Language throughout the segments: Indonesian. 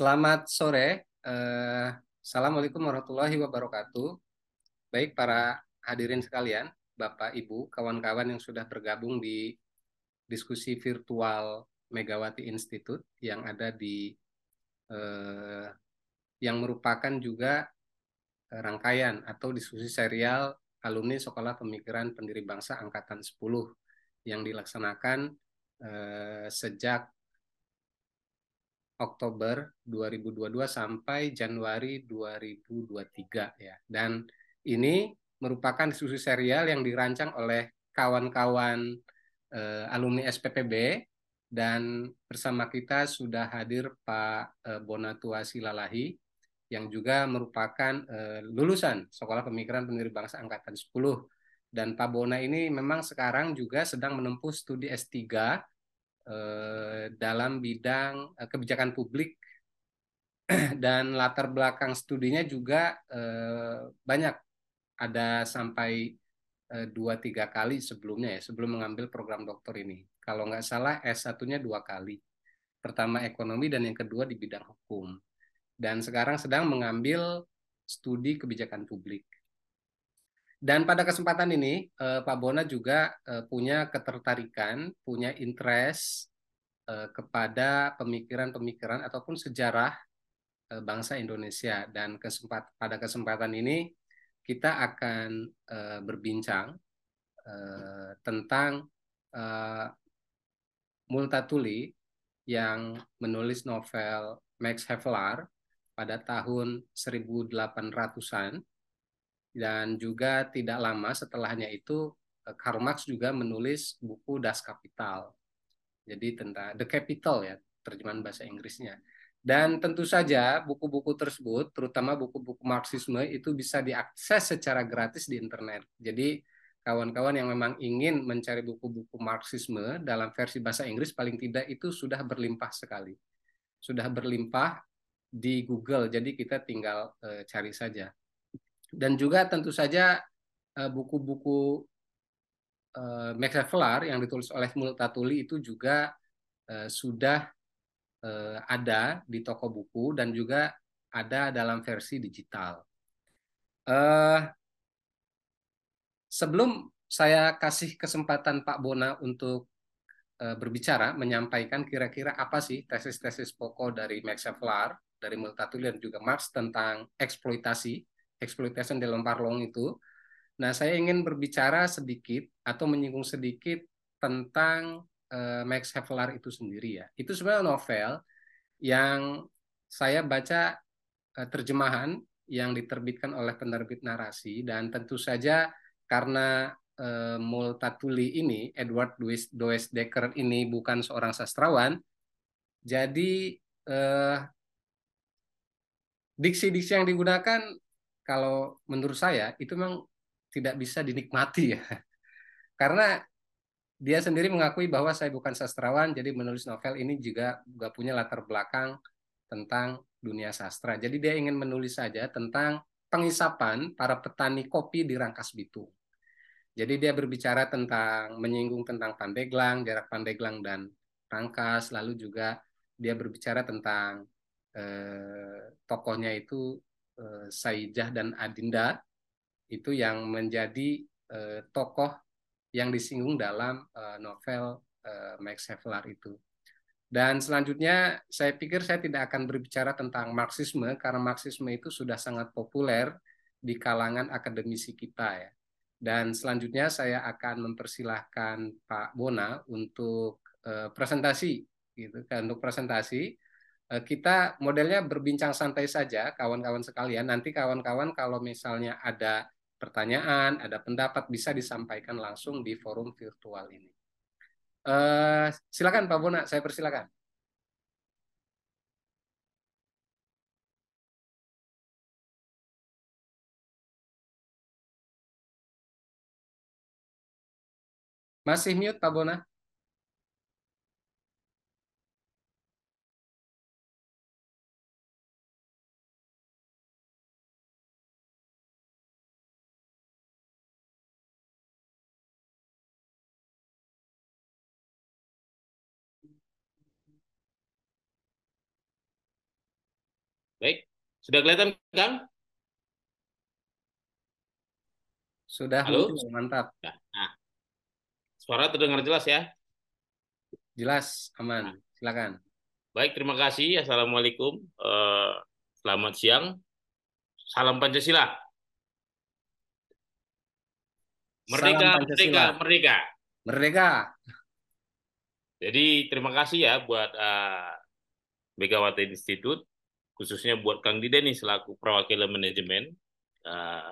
Selamat sore. Eh, Assalamualaikum warahmatullahi wabarakatuh. Baik para hadirin sekalian, Bapak, Ibu, kawan-kawan yang sudah bergabung di diskusi virtual Megawati Institute yang ada di eh, yang merupakan juga rangkaian atau diskusi serial alumni Sekolah Pemikiran Pendiri Bangsa Angkatan 10 yang dilaksanakan eh, sejak Oktober 2022 sampai Januari 2023 ya. Dan ini merupakan diskusi serial yang dirancang oleh kawan-kawan eh, alumni SPPB dan bersama kita sudah hadir Pak eh, Bonatua Silalahi yang juga merupakan eh, lulusan Sekolah Pemikiran Pendiri Bangsa Angkatan 10 dan Pak Bona ini memang sekarang juga sedang menempuh studi S3 Eh, dalam bidang eh, kebijakan publik. Dan latar belakang studinya juga eh, banyak. Ada sampai dua tiga kali sebelumnya ya sebelum mengambil program doktor ini. Kalau nggak salah S1-nya dua kali. Pertama ekonomi dan yang kedua di bidang hukum. Dan sekarang sedang mengambil studi kebijakan publik dan pada kesempatan ini, eh, Pak Bona juga eh, punya ketertarikan, punya interest eh, kepada pemikiran-pemikiran ataupun sejarah bangsa Indonesia. Dan kesempat, pada kesempatan ini kita akan berbincang tentang Multatuli yang menulis novel Max Havelaar pada tahun 1800-an dan juga tidak lama setelahnya itu eh, Karl Marx juga menulis buku Das Kapital. Jadi tentang The Capital ya, terjemahan bahasa Inggrisnya. Dan tentu saja buku-buku tersebut, terutama buku-buku Marxisme itu bisa diakses secara gratis di internet. Jadi kawan-kawan yang memang ingin mencari buku-buku Marxisme dalam versi bahasa Inggris paling tidak itu sudah berlimpah sekali. Sudah berlimpah di Google, jadi kita tinggal uh, cari saja dan juga tentu saja eh, buku-buku uh, Max yang ditulis oleh Multatuli itu juga uh, sudah ada di toko buku dan juga ada dalam versi digital. Sebelum saya kasih kesempatan Pak Bona untuk berbicara, menyampaikan kira-kira apa sih tesis-tesis pokok dari Max Havelaar, dari Multatuli dan juga Marx tentang eksploitasi exploitation dalam Parlong itu. Nah, saya ingin berbicara sedikit atau menyinggung sedikit tentang uh, Max Havelaar itu sendiri ya. Itu sebenarnya novel yang saya baca uh, terjemahan yang diterbitkan oleh penerbit narasi dan tentu saja karena uh, Multatuli ini Edward Does Dekker ini bukan seorang sastrawan, jadi diksi-diksi yang digunakan kalau menurut saya itu memang tidak bisa dinikmati ya. Karena dia sendiri mengakui bahwa saya bukan sastrawan, jadi menulis novel ini juga gak punya latar belakang tentang dunia sastra. Jadi dia ingin menulis saja tentang pengisapan para petani kopi di Rangkas Bitung. Jadi dia berbicara tentang menyinggung tentang Pandeglang, jarak Pandeglang dan Rangkas, lalu juga dia berbicara tentang eh, tokohnya itu eh, Saijah dan Adinda itu yang menjadi eh, tokoh yang disinggung dalam eh, novel eh, Max Havelaar itu. Dan selanjutnya saya pikir saya tidak akan berbicara tentang Marxisme karena Marxisme itu sudah sangat populer di kalangan akademisi kita ya. Dan selanjutnya saya akan mempersilahkan Pak Bona untuk uh, presentasi gitu untuk presentasi kita modelnya berbincang santai saja, kawan-kawan sekalian. Nanti kawan-kawan kalau misalnya ada pertanyaan, ada pendapat bisa disampaikan langsung di forum virtual ini. Uh, silakan Pak Bona, saya persilakan. Masih mute Pak Bona? Sudah kelihatan Kang? Sudah Halo? muncul, mantap. Nah, nah. Suara terdengar jelas ya? Jelas, aman. Nah. Silakan. Baik, terima kasih. Assalamualaikum. Uh, selamat siang. Salam Pancasila. Merdeka, Salam Pancasila. merdeka, merdeka. Merdeka. Jadi terima kasih ya buat uh, Megawati Institute, khususnya buat Kang Dide nih selaku perwakilan manajemen. Uh,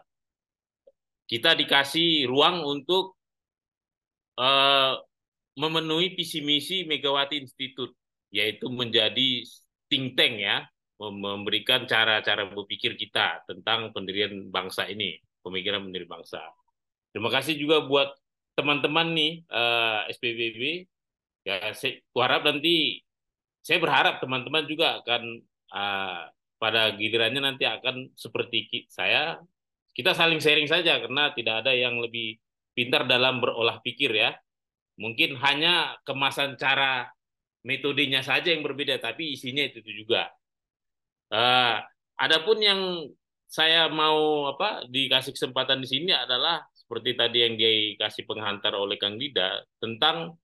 kita dikasih ruang untuk uh, memenuhi visi misi Megawati Institute, yaitu menjadi think tank ya, memberikan cara-cara berpikir kita tentang pendirian bangsa ini, pemikiran pendiri bangsa. Terima kasih juga buat teman-teman nih uh, eh, SPBB. Ya, saya harap nanti saya berharap teman-teman juga akan uh, pada gilirannya nanti akan seperti saya kita saling sharing saja karena tidak ada yang lebih pintar dalam berolah pikir ya. Mungkin hanya kemasan cara metodenya saja yang berbeda, tapi isinya itu, juga. Uh, adapun yang saya mau apa dikasih kesempatan di sini adalah seperti tadi yang dia kasih penghantar oleh Kang Dida tentang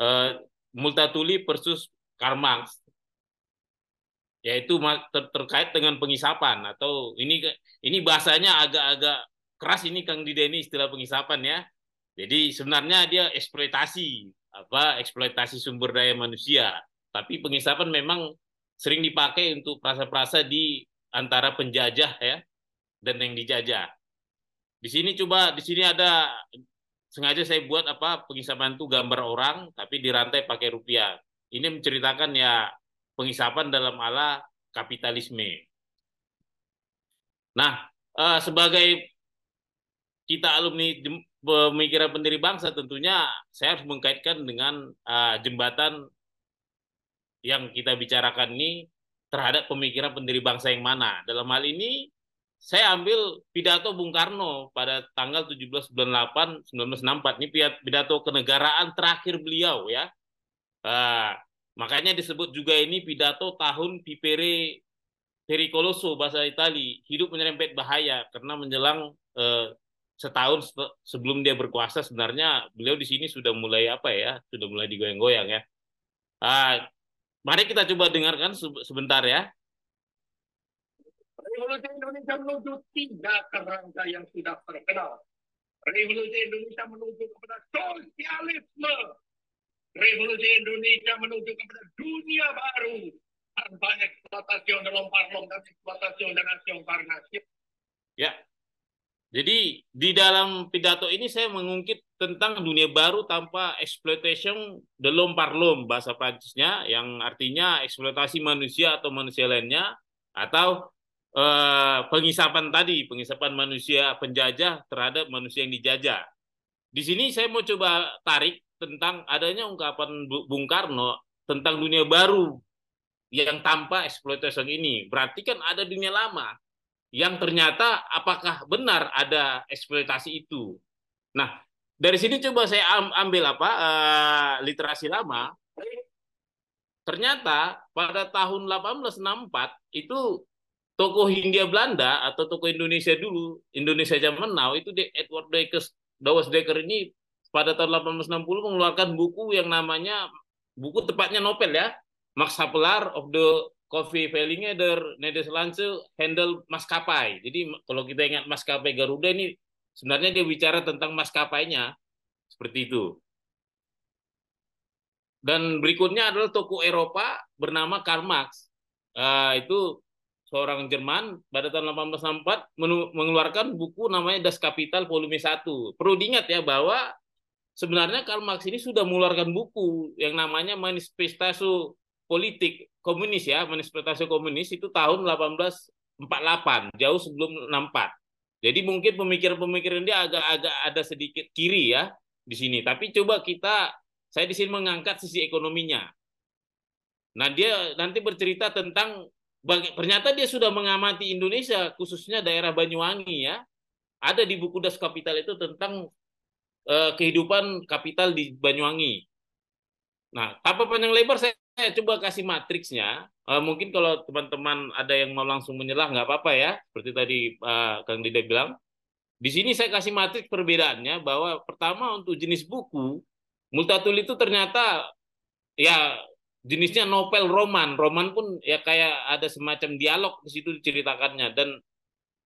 uh, Multatuli versus Karl yaitu ter terkait dengan pengisapan atau ini ini bahasanya agak-agak keras ini Kang Dida ini istilah pengisapan ya. Jadi sebenarnya dia eksploitasi apa eksploitasi sumber daya manusia. Tapi pengisapan memang sering dipakai untuk prasa-prasa di antara penjajah ya dan yang dijajah. Di sini coba di sini ada sengaja saya buat apa pengisapan itu gambar orang tapi dirantai pakai rupiah. Ini menceritakan ya pengisapan dalam ala kapitalisme. Nah, uh, sebagai kita alumni pemikiran pendiri bangsa, tentunya saya harus mengkaitkan dengan uh, jembatan yang kita bicarakan ini terhadap pemikiran pendiri bangsa yang mana. Dalam hal ini, saya ambil pidato Bung Karno pada tanggal 17 bulan 8 1964. Ini pidato kenegaraan terakhir beliau ya. Uh, Makanya disebut juga ini pidato tahun Pipere Pericoloso bahasa Itali, hidup menyerempet bahaya karena menjelang eh, setahun sebelum dia berkuasa sebenarnya beliau di sini sudah mulai apa ya, sudah mulai digoyang-goyang ya. Ah, mari kita coba dengarkan sebentar ya. Revolusi Indonesia menuju tiga kerangka yang sudah terkenal. Revolusi Indonesia menuju kepada sosialisme, revolusi Indonesia menuju kepada dunia baru. Tanpa eksploitasi parlong dan eksploitasi dan asyong Ya, jadi di dalam pidato ini saya mengungkit tentang dunia baru tanpa exploitation par l'homme bahasa Prancisnya yang artinya eksploitasi manusia atau manusia lainnya atau eh, pengisapan tadi, pengisapan manusia penjajah terhadap manusia yang dijajah. Di sini saya mau coba tarik tentang adanya ungkapan Bung Karno tentang dunia baru yang tanpa eksploitasi ini. Berarti kan ada dunia lama yang ternyata apakah benar ada eksploitasi itu. Nah, dari sini coba saya ambil apa uh, literasi lama. Ternyata pada tahun 1864 itu tokoh Hindia Belanda atau tokoh Indonesia dulu, Indonesia zaman now itu Edward Dekker, Dawes Dekker ini pada tahun 1860 mengeluarkan buku yang namanya buku tepatnya novel ya Max Havelaar of the Coffee Veilingeder Nederlandse Handel Maskapai. Jadi kalau kita ingat maskapai Garuda ini sebenarnya dia bicara tentang maskapainya seperti itu. Dan berikutnya adalah toko Eropa bernama Karl Marx. Uh, itu seorang Jerman pada tahun 1864 mengeluarkan buku namanya Das Kapital volume 1. Perlu diingat ya bahwa sebenarnya Karl Marx ini sudah mengeluarkan buku yang namanya Manifesto Politik Komunis ya, Manifesto Komunis itu tahun 1848, jauh sebelum 64. Jadi mungkin pemikiran-pemikiran dia agak-agak ada sedikit kiri ya di sini. Tapi coba kita, saya di sini mengangkat sisi ekonominya. Nah dia nanti bercerita tentang ternyata dia sudah mengamati Indonesia khususnya daerah Banyuwangi ya. Ada di buku Das Kapital itu tentang eh, kehidupan kapital di Banyuwangi. Nah, tanpa panjang lebar saya, saya coba kasih matriksnya. Uh, mungkin kalau teman-teman ada yang mau langsung menyelah nggak apa-apa ya. Seperti tadi uh, Kang Dida bilang. Di sini saya kasih matriks perbedaannya bahwa pertama untuk jenis buku, Multatul itu ternyata ya jenisnya novel roman. Roman pun ya kayak ada semacam dialog di situ diceritakannya. Dan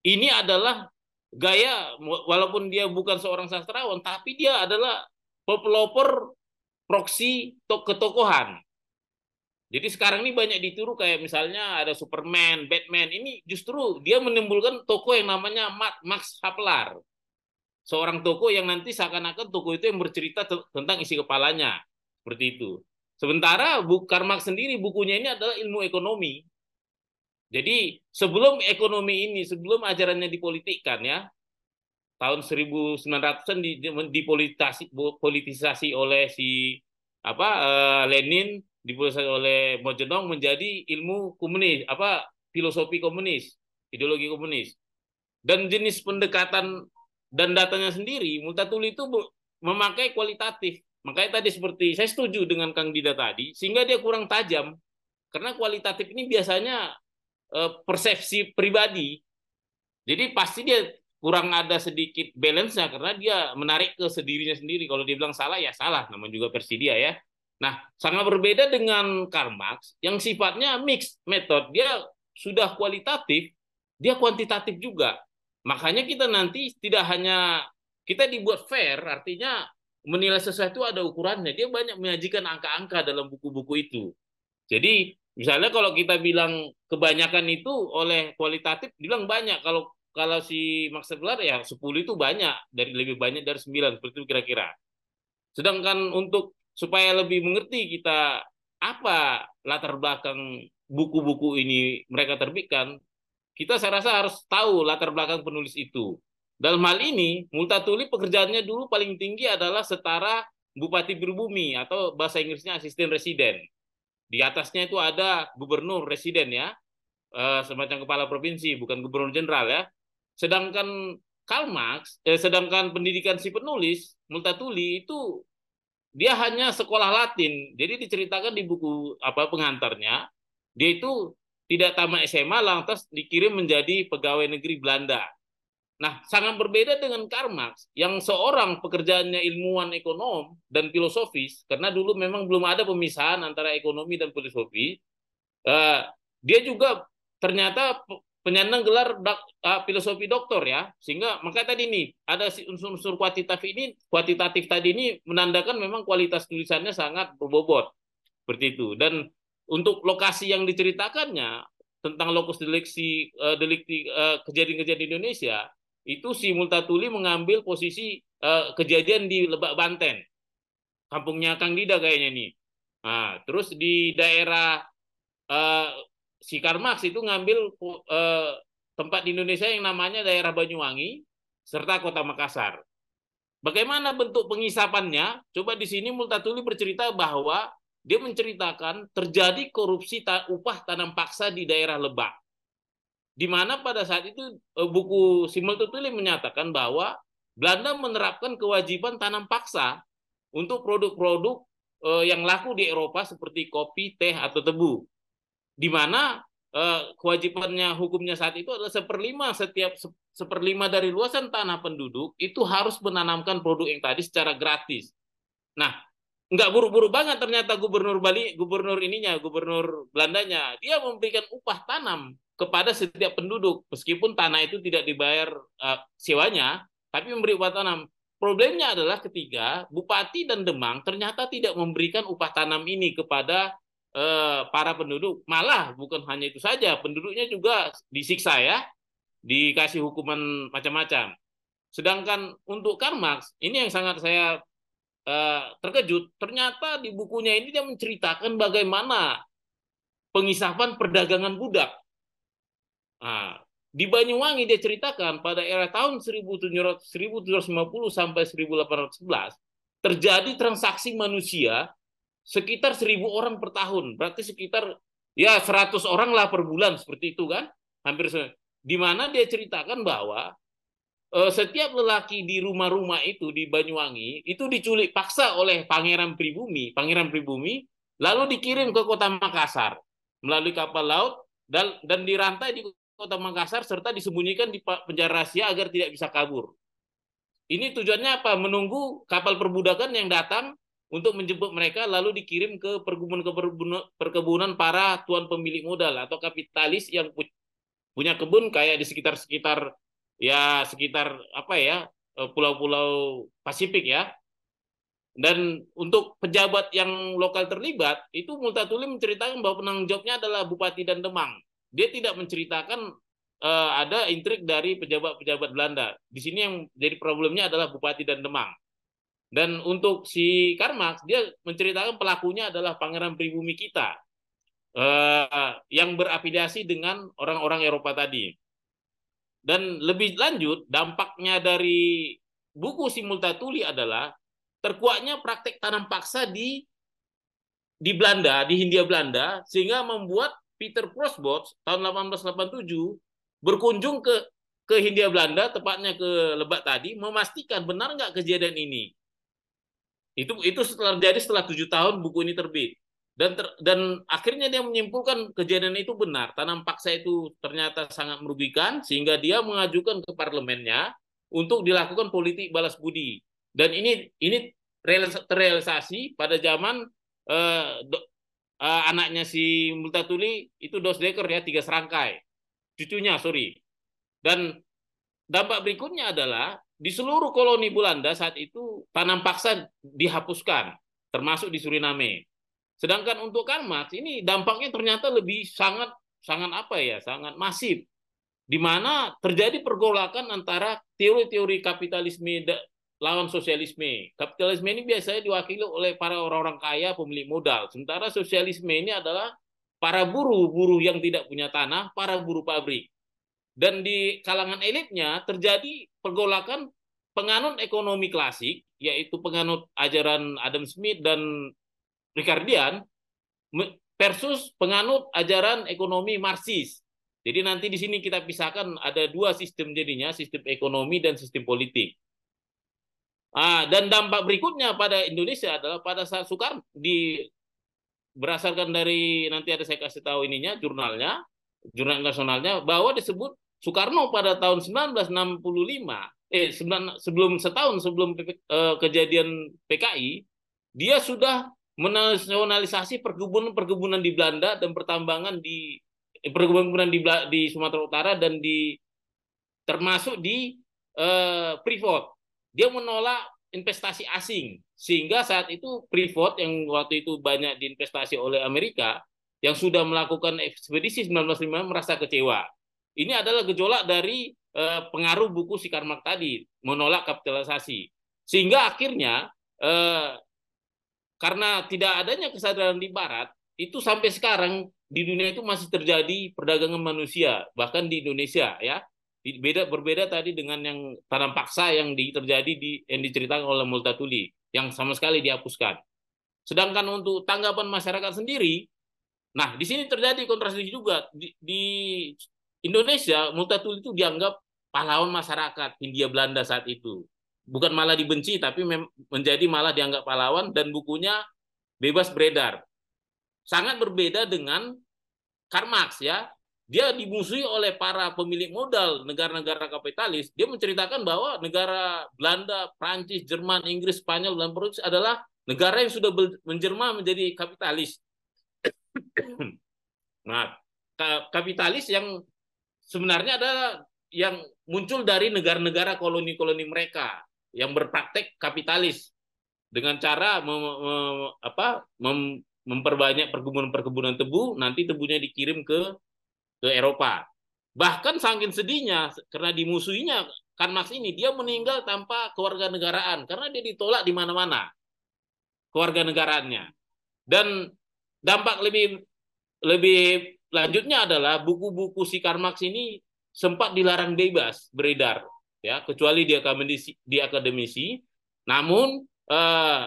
ini adalah gaya walaupun dia bukan seorang sastrawan, tapi dia adalah pelopor proksi to ketokohan. Jadi sekarang ini banyak ditiru kayak misalnya ada Superman, Batman. Ini justru dia menimbulkan tokoh yang namanya Max Havelaar. Seorang tokoh yang nanti seakan-akan tokoh itu yang bercerita tentang isi kepalanya. Seperti itu. Sementara Karl Marx sendiri bukunya ini adalah ilmu ekonomi. Jadi sebelum ekonomi ini, sebelum ajarannya dipolitikkan ya, tahun 1900-an dipolitisasi politisasi oleh si apa uh, Lenin dipolitisasi oleh Mao Zedong menjadi ilmu komunis apa filosofi komunis ideologi komunis. Dan jenis pendekatan dan datanya sendiri Multatuli itu memakai kualitatif. Makanya tadi seperti saya setuju dengan Kang Dida tadi sehingga dia kurang tajam. Karena kualitatif ini biasanya persepsi pribadi jadi pasti dia kurang ada sedikit balance-nya karena dia menarik ke sendirinya sendiri. Kalau dia bilang salah ya salah, namanya juga Persidia ya. Nah, sangat berbeda dengan Karl Marx yang sifatnya mix method. Dia sudah kualitatif, dia kuantitatif juga. Makanya kita nanti tidak hanya kita dibuat fair, artinya menilai sesuatu ada ukurannya. Dia banyak menyajikan angka-angka dalam buku-buku itu. Jadi misalnya kalau kita bilang kebanyakan itu oleh kualitatif, bilang banyak. Kalau kalau si Max Havelaar ya 10 itu banyak dari lebih banyak dari 9 seperti itu kira-kira. Sedangkan untuk supaya lebih mengerti kita apa latar belakang buku-buku ini mereka terbitkan, kita saya rasa harus tahu latar belakang penulis itu. Dalam hal ini, Multatuli pekerjaannya dulu paling tinggi adalah setara Bupati Berbumi atau bahasa Inggrisnya asisten residen. Di atasnya itu ada gubernur residen ya, eh, semacam kepala provinsi, bukan gubernur jenderal ya. Sedangkan Karl Marx, eh, sedangkan pendidikan si penulis Multatuli itu dia hanya sekolah Latin. Jadi diceritakan di buku apa pengantarnya, dia itu tidak tamat SMA lantas dikirim menjadi pegawai negeri Belanda. Nah, sangat berbeda dengan Karl Marx yang seorang pekerjaannya ilmuwan ekonom dan filosofis karena dulu memang belum ada pemisahan antara ekonomi dan filosofi. Uh, dia juga ternyata penyandang gelar dak, uh, filosofi doktor ya sehingga maka tadi ini ada unsur-unsur kuantitatif ini kuantitatif tadi ini menandakan memang kualitas tulisannya sangat berbobot seperti itu dan untuk lokasi yang diceritakannya tentang lokus delikti uh, delikti uh, kejadian-kejadian di Indonesia itu si Multatuli mengambil posisi uh, kejadian di Lebak Banten kampungnya Kang Dida kayaknya nih nah terus di daerah uh, si Karl Marx itu ngambil uh, tempat di Indonesia yang namanya daerah Banyuwangi serta kota Makassar. Bagaimana bentuk pengisapannya? Coba di sini Multatuli bercerita bahwa dia menceritakan terjadi korupsi upah tanam paksa di daerah Lebak. Di mana pada saat itu eh, buku si Multatuli menyatakan bahwa Belanda menerapkan kewajiban tanam paksa untuk produk-produk eh, yang laku di Eropa seperti kopi, teh, atau tebu di mana eh, kewajibannya hukumnya saat itu adalah seperlima setiap seperlima dari luasan tanah penduduk itu harus menanamkan produk yang tadi secara gratis. Nah, nggak buru-buru banget ternyata gubernur Bali, gubernur ininya, gubernur Belandanya, dia memberikan upah tanam kepada setiap penduduk meskipun tanah itu tidak dibayar uh, sewanya, tapi memberi upah tanam. Problemnya adalah ketiga, bupati dan Demang ternyata tidak memberikan upah tanam ini kepada eh, para penduduk. Malah bukan hanya itu saja, penduduknya juga disiksa ya, dikasih hukuman macam-macam. Sedangkan untuk Karl ini yang sangat saya eh, terkejut. Ternyata di bukunya ini dia menceritakan bagaimana pengisapan perdagangan budak. Nah, di Banyuwangi dia ceritakan pada era tahun 1750 sampai 1811 terjadi transaksi manusia sekitar seribu orang per tahun. Berarti sekitar ya 100 orang lah per bulan seperti itu kan. Hampir di mana dia ceritakan bahwa eh, setiap lelaki di rumah-rumah itu di Banyuwangi itu diculik paksa oleh Pangeran Pribumi, Pangeran Pribumi, lalu dikirim ke kota Makassar melalui kapal laut dan dan dirantai di kota Makassar serta disembunyikan di penjara rahasia agar tidak bisa kabur. Ini tujuannya apa? Menunggu kapal perbudakan yang datang untuk menjemput mereka lalu dikirim ke perkebunan perkebunan para tuan pemilik modal atau kapitalis yang punya kebun kayak di sekitar-sekitar ya sekitar apa ya eh, pulau-pulau Pasifik ya. Dan untuk pejabat yang lokal terlibat itu Multatuli menceritakan bahwa penanggung jawabnya adalah Bupati dan Demang. Dia tidak menceritakan uh, ada intrik dari pejabat-pejabat Belanda. Di sini yang jadi problemnya adalah Bupati dan Demang. Dan untuk si Karmax, dia menceritakan pelakunya adalah pangeran pribumi kita eh, yang berafiliasi dengan orang-orang Eropa tadi. Dan lebih lanjut, dampaknya dari buku Simultatuli adalah terkuatnya praktek tanam paksa di di Belanda, di Hindia Belanda, sehingga membuat Peter Prosbot tahun 1887 berkunjung ke ke Hindia Belanda, tepatnya ke Lebak tadi, memastikan benar nggak kejadian ini. Itu itu setelah terjadi setelah tujuh tahun buku ini terbit. Dan ter, dan akhirnya dia menyimpulkan kejadian itu benar. Tanam paksa itu ternyata sangat merugikan sehingga dia mengajukan ke parlemennya untuk dilakukan politik balas budi. Dan ini ini terrealisasi pada zaman eh, eh, anaknya si Multatuli itu Dos Dekker ya tiga serangkai. Cucunya sorry. Dan dampak berikutnya adalah di seluruh koloni Belanda saat itu tanam paksa dihapuskan, termasuk di Suriname. Sedangkan untuk Karl ini dampaknya ternyata lebih sangat sangat apa ya, sangat masif. Di mana terjadi pergolakan antara teori-teori kapitalisme lawan sosialisme. Kapitalisme ini biasanya diwakili oleh para orang-orang kaya, pemilik modal. Sementara sosialisme ini adalah para buruh-buruh yang tidak punya tanah, para buruh pabrik. Dan di kalangan elitnya terjadi pergolakan penganut ekonomi klasik, yaitu penganut ajaran Adam Smith dan Ricardian, versus penganut ajaran ekonomi Marxis. Jadi nanti di sini kita pisahkan ada dua sistem jadinya, sistem ekonomi dan sistem politik. Ah, dan dampak berikutnya pada Indonesia adalah pada saat Soekarno di berdasarkan dari nanti ada saya kasih tahu ininya jurnalnya, jurnal nasionalnya bahwa disebut Soekarno pada tahun 1965 eh sebelum setahun sebelum eh, kejadian PKI dia sudah menasionalisasi perkebunan-perkebunan di Belanda dan pertambangan di eh, perkebunan di, di Sumatera Utara dan di termasuk di eh, Freeport. Dia menolak investasi asing sehingga saat itu Freeport yang waktu itu banyak diinvestasi oleh Amerika yang sudah melakukan ekspedisi 1905 merasa kecewa ini adalah gejolak dari eh, pengaruh buku si Karmak tadi, menolak kapitalisasi. Sehingga akhirnya eh, karena tidak adanya kesadaran di barat, itu sampai sekarang di dunia itu masih terjadi perdagangan manusia, bahkan di Indonesia ya. Beda berbeda tadi dengan yang tanam paksa yang di, terjadi di yang diceritakan oleh Multatuli yang sama sekali dihapuskan. Sedangkan untuk tanggapan masyarakat sendiri, nah di sini terjadi kontrasisi juga di, di Indonesia Multatuli itu dianggap pahlawan masyarakat Hindia Belanda saat itu. Bukan malah dibenci tapi menjadi malah dianggap pahlawan dan bukunya bebas beredar. Sangat berbeda dengan Karl Marx ya. Dia dimusuhi oleh para pemilik modal negara-negara kapitalis. Dia menceritakan bahwa negara Belanda, Prancis, Jerman, Inggris, Spanyol dan Prancis adalah negara yang sudah menjelma menjadi kapitalis. nah, kapitalis yang sebenarnya adalah yang muncul dari negara-negara koloni-koloni mereka yang berpraktek kapitalis dengan cara mem, mem, apa, mem, memperbanyak perkebunan-perkebunan tebu, nanti tebunya dikirim ke ke Eropa. Bahkan saking sedihnya karena dimusuhinya kan Max ini dia meninggal tanpa kewarganegaraan karena dia ditolak di mana-mana kewarganegaraannya. Dan dampak lebih lebih Lanjutnya adalah buku-buku si Karl Marx ini sempat dilarang bebas beredar, ya kecuali di akademisi. Di akademisi. Namun eh,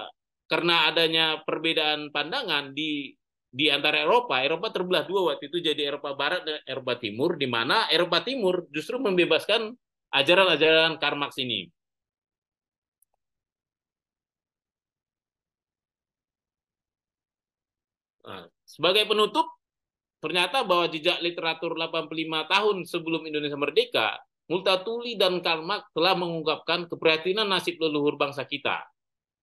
karena adanya perbedaan pandangan di di antara Eropa, Eropa terbelah dua waktu itu jadi Eropa Barat dan Eropa Timur, di mana Eropa Timur justru membebaskan ajaran-ajaran Karl Marx ini. Nah, sebagai penutup, ternyata bahwa jejak literatur 85 tahun sebelum Indonesia merdeka, Multatuli dan Karl Marx telah mengungkapkan keprihatinan nasib leluhur bangsa kita.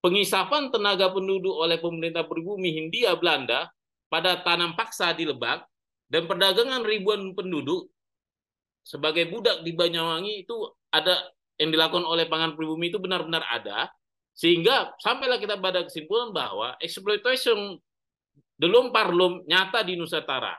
Pengisapan tenaga penduduk oleh pemerintah pribumi Hindia Belanda pada tanam paksa di Lebak dan perdagangan ribuan penduduk sebagai budak di Banyuwangi itu ada yang dilakukan oleh pangan pribumi itu benar-benar ada. Sehingga sampailah kita pada kesimpulan bahwa exploitation belum parlum nyata di Nusantara.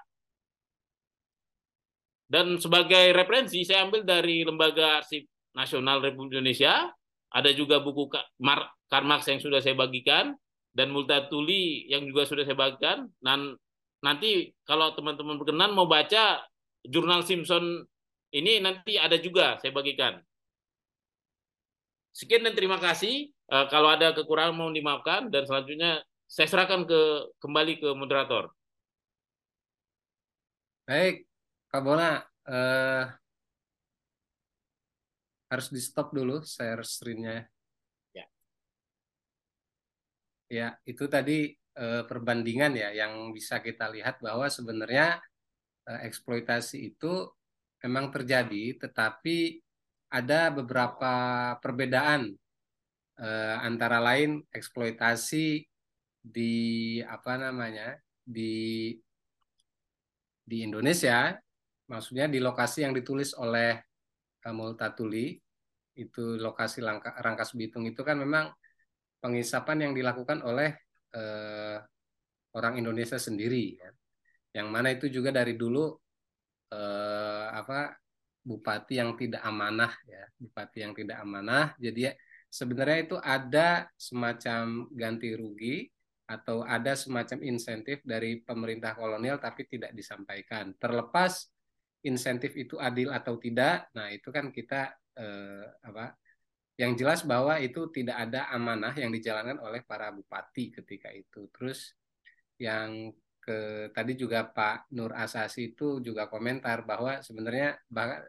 Dan sebagai referensi saya ambil dari Lembaga Arsip Nasional Republik Indonesia, ada juga buku Karl Marx yang sudah saya bagikan dan Multatuli yang juga sudah saya bagikan. Dan nanti kalau teman-teman berkenan mau baca jurnal Simpson ini nanti ada juga saya bagikan. Sekian dan terima kasih. Eh, kalau ada kekurangan mohon dimaafkan dan selanjutnya saya serahkan ke kembali ke moderator. Baik, Kak Bona, eh, harus di stop dulu share screen-nya. Ya. Itu tadi eh, perbandingan ya yang bisa kita lihat bahwa sebenarnya eh, eksploitasi itu memang terjadi, tetapi ada beberapa perbedaan eh, antara lain eksploitasi di apa namanya di di Indonesia, maksudnya di lokasi yang ditulis oleh Multatuli itu lokasi Langka, Rangkas Bitung itu kan memang pengisapan yang dilakukan oleh eh, orang Indonesia sendiri, ya. yang mana itu juga dari dulu eh, apa bupati yang tidak amanah ya, bupati yang tidak amanah, jadi sebenarnya itu ada semacam ganti rugi atau ada semacam insentif dari pemerintah kolonial tapi tidak disampaikan. Terlepas insentif itu adil atau tidak, nah itu kan kita eh, apa? Yang jelas bahwa itu tidak ada amanah yang dijalankan oleh para bupati ketika itu. Terus yang ke tadi juga Pak Nur Asasi itu juga komentar bahwa sebenarnya bahkan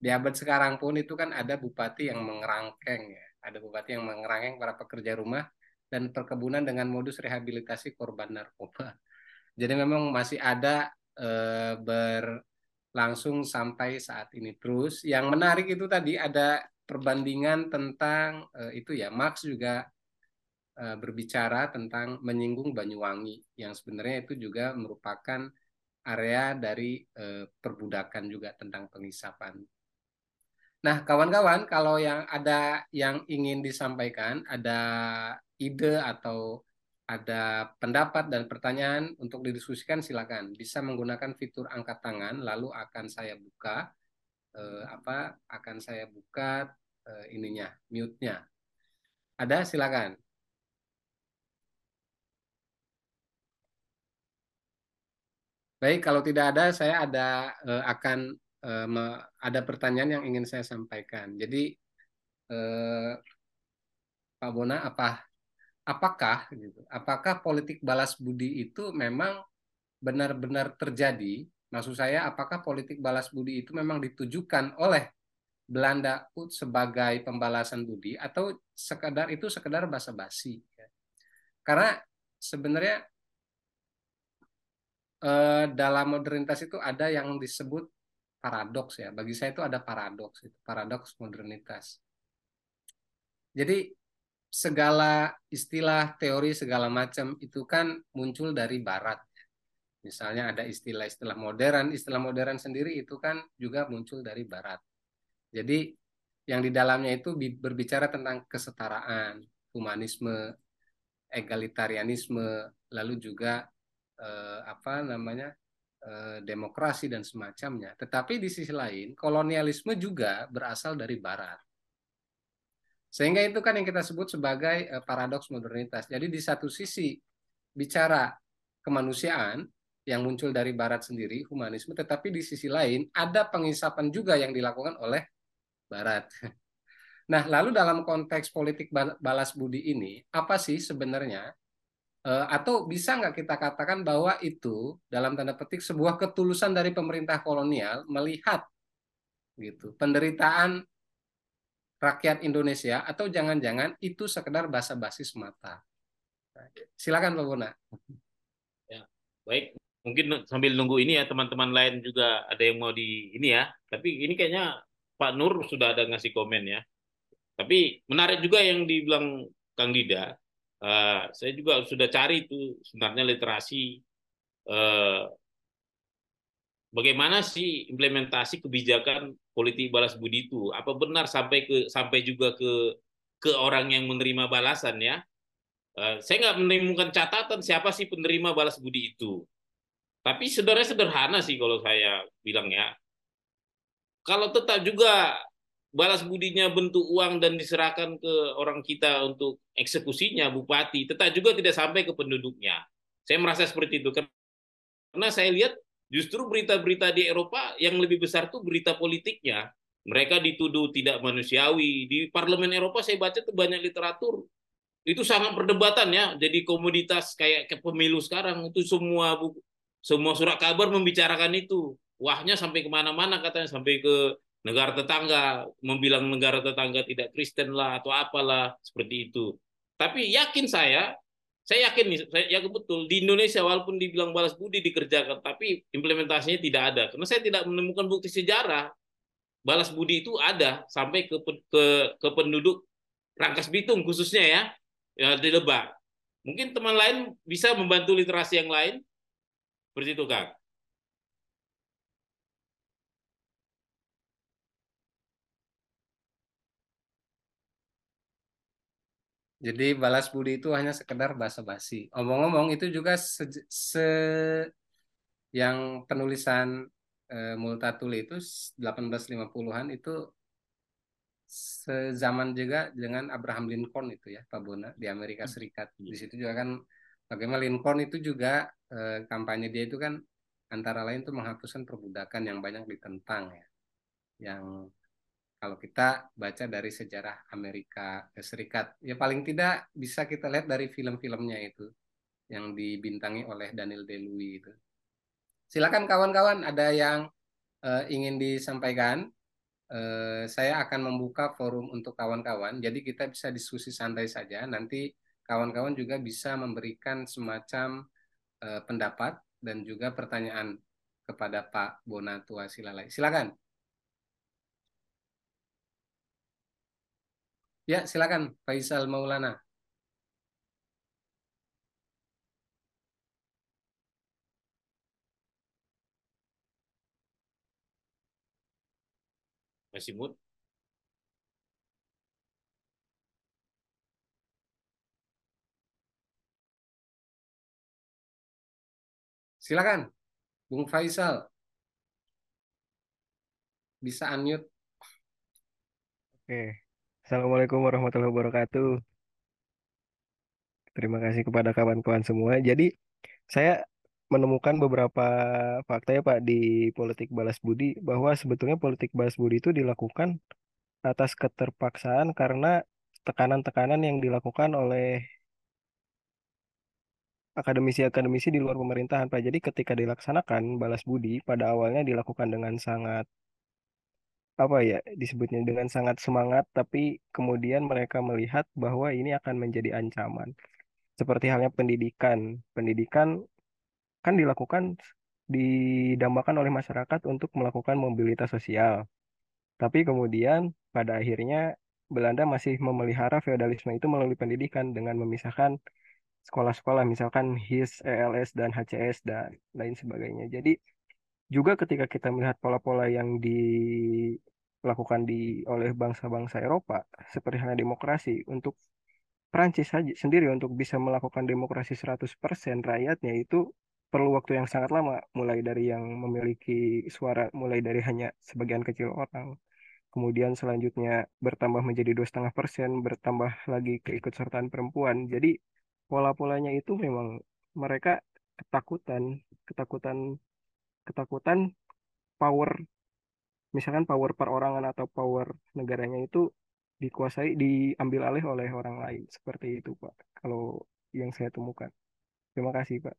di abad sekarang pun itu kan ada bupati yang mengerangkeng ya, ada bupati yang mengerangkeng para pekerja rumah dan perkebunan dengan modus rehabilitasi korban narkoba. Jadi memang masih ada eh, berlangsung sampai saat ini terus. Yang menarik itu tadi ada perbandingan tentang eh, itu ya Max juga eh, berbicara tentang menyinggung Banyuwangi yang sebenarnya itu juga merupakan area dari eh, perbudakan juga tentang pengisapan. Nah, kawan-kawan, kalau yang ada yang ingin disampaikan, ada ide atau ada pendapat dan pertanyaan untuk didiskusikan silakan bisa menggunakan fitur angkat tangan lalu akan saya buka eh, apa akan saya buka eh, ininya mute-nya. Ada? Silakan. Baik kalau tidak ada saya ada eh, akan eh, ada pertanyaan yang ingin saya sampaikan. Jadi eh, Pak Bona apa apakah gitu apakah politik balas budi itu memang benar-benar terjadi maksud saya apakah politik balas budi itu memang ditujukan oleh Belanda sebagai pembalasan budi atau sekedar itu sekedar basa-basi? Karena sebenarnya eh, dalam modernitas itu ada yang disebut paradoks ya. Bagi saya itu ada paradoks itu paradoks modernitas. Jadi segala istilah teori segala macam itu kan muncul dari barat. Misalnya ada istilah-istilah modern, istilah modern sendiri itu kan juga muncul dari barat. Jadi yang di dalamnya itu berbicara tentang kesetaraan, humanisme, egalitarianisme, lalu juga eh, apa namanya eh, demokrasi dan semacamnya. Tetapi di sisi lain kolonialisme juga berasal dari barat. Sehingga itu kan yang kita sebut sebagai uh, paradoks modernitas. Jadi di satu sisi bicara kemanusiaan yang muncul dari barat sendiri, humanisme, tetapi di sisi lain ada pengisapan juga yang dilakukan oleh barat. Nah, lalu dalam konteks politik balas budi ini, apa sih sebenarnya uh, atau bisa nggak kita katakan bahwa itu dalam tanda petik sebuah ketulusan dari pemerintah kolonial melihat gitu. Penderitaan rakyat Indonesia atau jangan-jangan itu sekedar basa-basi semata. Silakan Pak Bona. Ya, baik. Mungkin sambil nunggu ini ya teman-teman lain juga ada yang mau di ini ya. Tapi ini kayaknya Pak Nur sudah ada ngasih komen ya. Tapi menarik juga yang dibilang Kang Dida. Uh, saya juga sudah cari itu sebenarnya literasi uh, bagaimana sih implementasi kebijakan politik balas budi itu? Apa benar sampai ke sampai juga ke ke orang yang menerima balasan ya? Uh, saya nggak menemukan catatan siapa sih penerima balas budi itu. Tapi sebenarnya sederhana sih kalau saya bilang ya. Kalau tetap juga balas budinya bentuk uang dan diserahkan ke orang kita untuk eksekusinya bupati, tetap juga tidak sampai ke penduduknya. Saya merasa seperti itu karena saya lihat justru berita-berita di Eropa yang lebih besar tuh berita politiknya. Mereka dituduh tidak manusiawi. Di parlemen Eropa saya baca tuh banyak literatur. Itu sangat perdebatan ya. Jadi komoditas kayak ke pemilu sekarang itu semua buku, semua surat kabar membicarakan itu. Wahnya sampai ke mana-mana katanya sampai ke negara tetangga, membilang negara tetangga tidak Kristen lah atau apalah seperti itu. Tapi yakin saya, saya yakin nih, saya yakin betul di Indonesia walaupun dibilang balas budi dikerjakan, tapi implementasinya tidak ada. Karena saya tidak menemukan bukti sejarah balas budi itu ada sampai ke ke, ke penduduk Rangkas Bitung khususnya ya, ya di Lebak. Mungkin teman lain bisa membantu literasi yang lain seperti itu, Kang. Jadi balas budi itu hanya sekedar basa-basi. Omong-omong itu juga se, se yang penulisan e, Multatuli itu 1850-an itu sezaman juga dengan Abraham Lincoln itu ya Pak Bona di Amerika Serikat. Di situ juga kan bagaimana Lincoln itu juga e, kampanye dia itu kan antara lain itu menghapuskan perbudakan yang banyak ditentang ya. Yang kalau kita baca dari sejarah Amerika Serikat. Ya paling tidak bisa kita lihat dari film-filmnya itu yang dibintangi oleh Daniel Day-Lewis itu. Silakan kawan-kawan ada yang uh, ingin disampaikan. Uh, saya akan membuka forum untuk kawan-kawan. Jadi kita bisa diskusi santai saja. Nanti kawan-kawan juga bisa memberikan semacam uh, pendapat dan juga pertanyaan kepada Pak Bonatua Silalai. Silakan. Ya, silakan Faisal Maulana. Masih mood? Silakan, Bung Faisal. Bisa unmute. Oke. Assalamualaikum warahmatullahi wabarakatuh. Terima kasih kepada kawan-kawan semua. Jadi saya menemukan beberapa fakta ya Pak di politik balas budi bahwa sebetulnya politik balas budi itu dilakukan atas keterpaksaan karena tekanan-tekanan yang dilakukan oleh akademisi-akademisi di luar pemerintahan Pak. Jadi ketika dilaksanakan balas budi pada awalnya dilakukan dengan sangat apa ya disebutnya dengan sangat semangat tapi kemudian mereka melihat bahwa ini akan menjadi ancaman. Seperti halnya pendidikan. Pendidikan kan dilakukan didambakan oleh masyarakat untuk melakukan mobilitas sosial. Tapi kemudian pada akhirnya Belanda masih memelihara feodalisme itu melalui pendidikan dengan memisahkan sekolah-sekolah misalkan HIS, ELS dan HCS dan lain sebagainya. Jadi juga ketika kita melihat pola-pola yang dilakukan di oleh bangsa-bangsa Eropa seperti halnya demokrasi untuk Prancis saja sendiri untuk bisa melakukan demokrasi 100% rakyatnya itu perlu waktu yang sangat lama mulai dari yang memiliki suara mulai dari hanya sebagian kecil orang. Kemudian selanjutnya bertambah menjadi dua setengah persen bertambah lagi keikutsertaan perempuan. Jadi pola-polanya itu memang mereka ketakutan ketakutan ketakutan power misalkan power perorangan atau power negaranya itu dikuasai diambil alih oleh orang lain. Seperti itu Pak kalau yang saya temukan. Terima kasih Pak.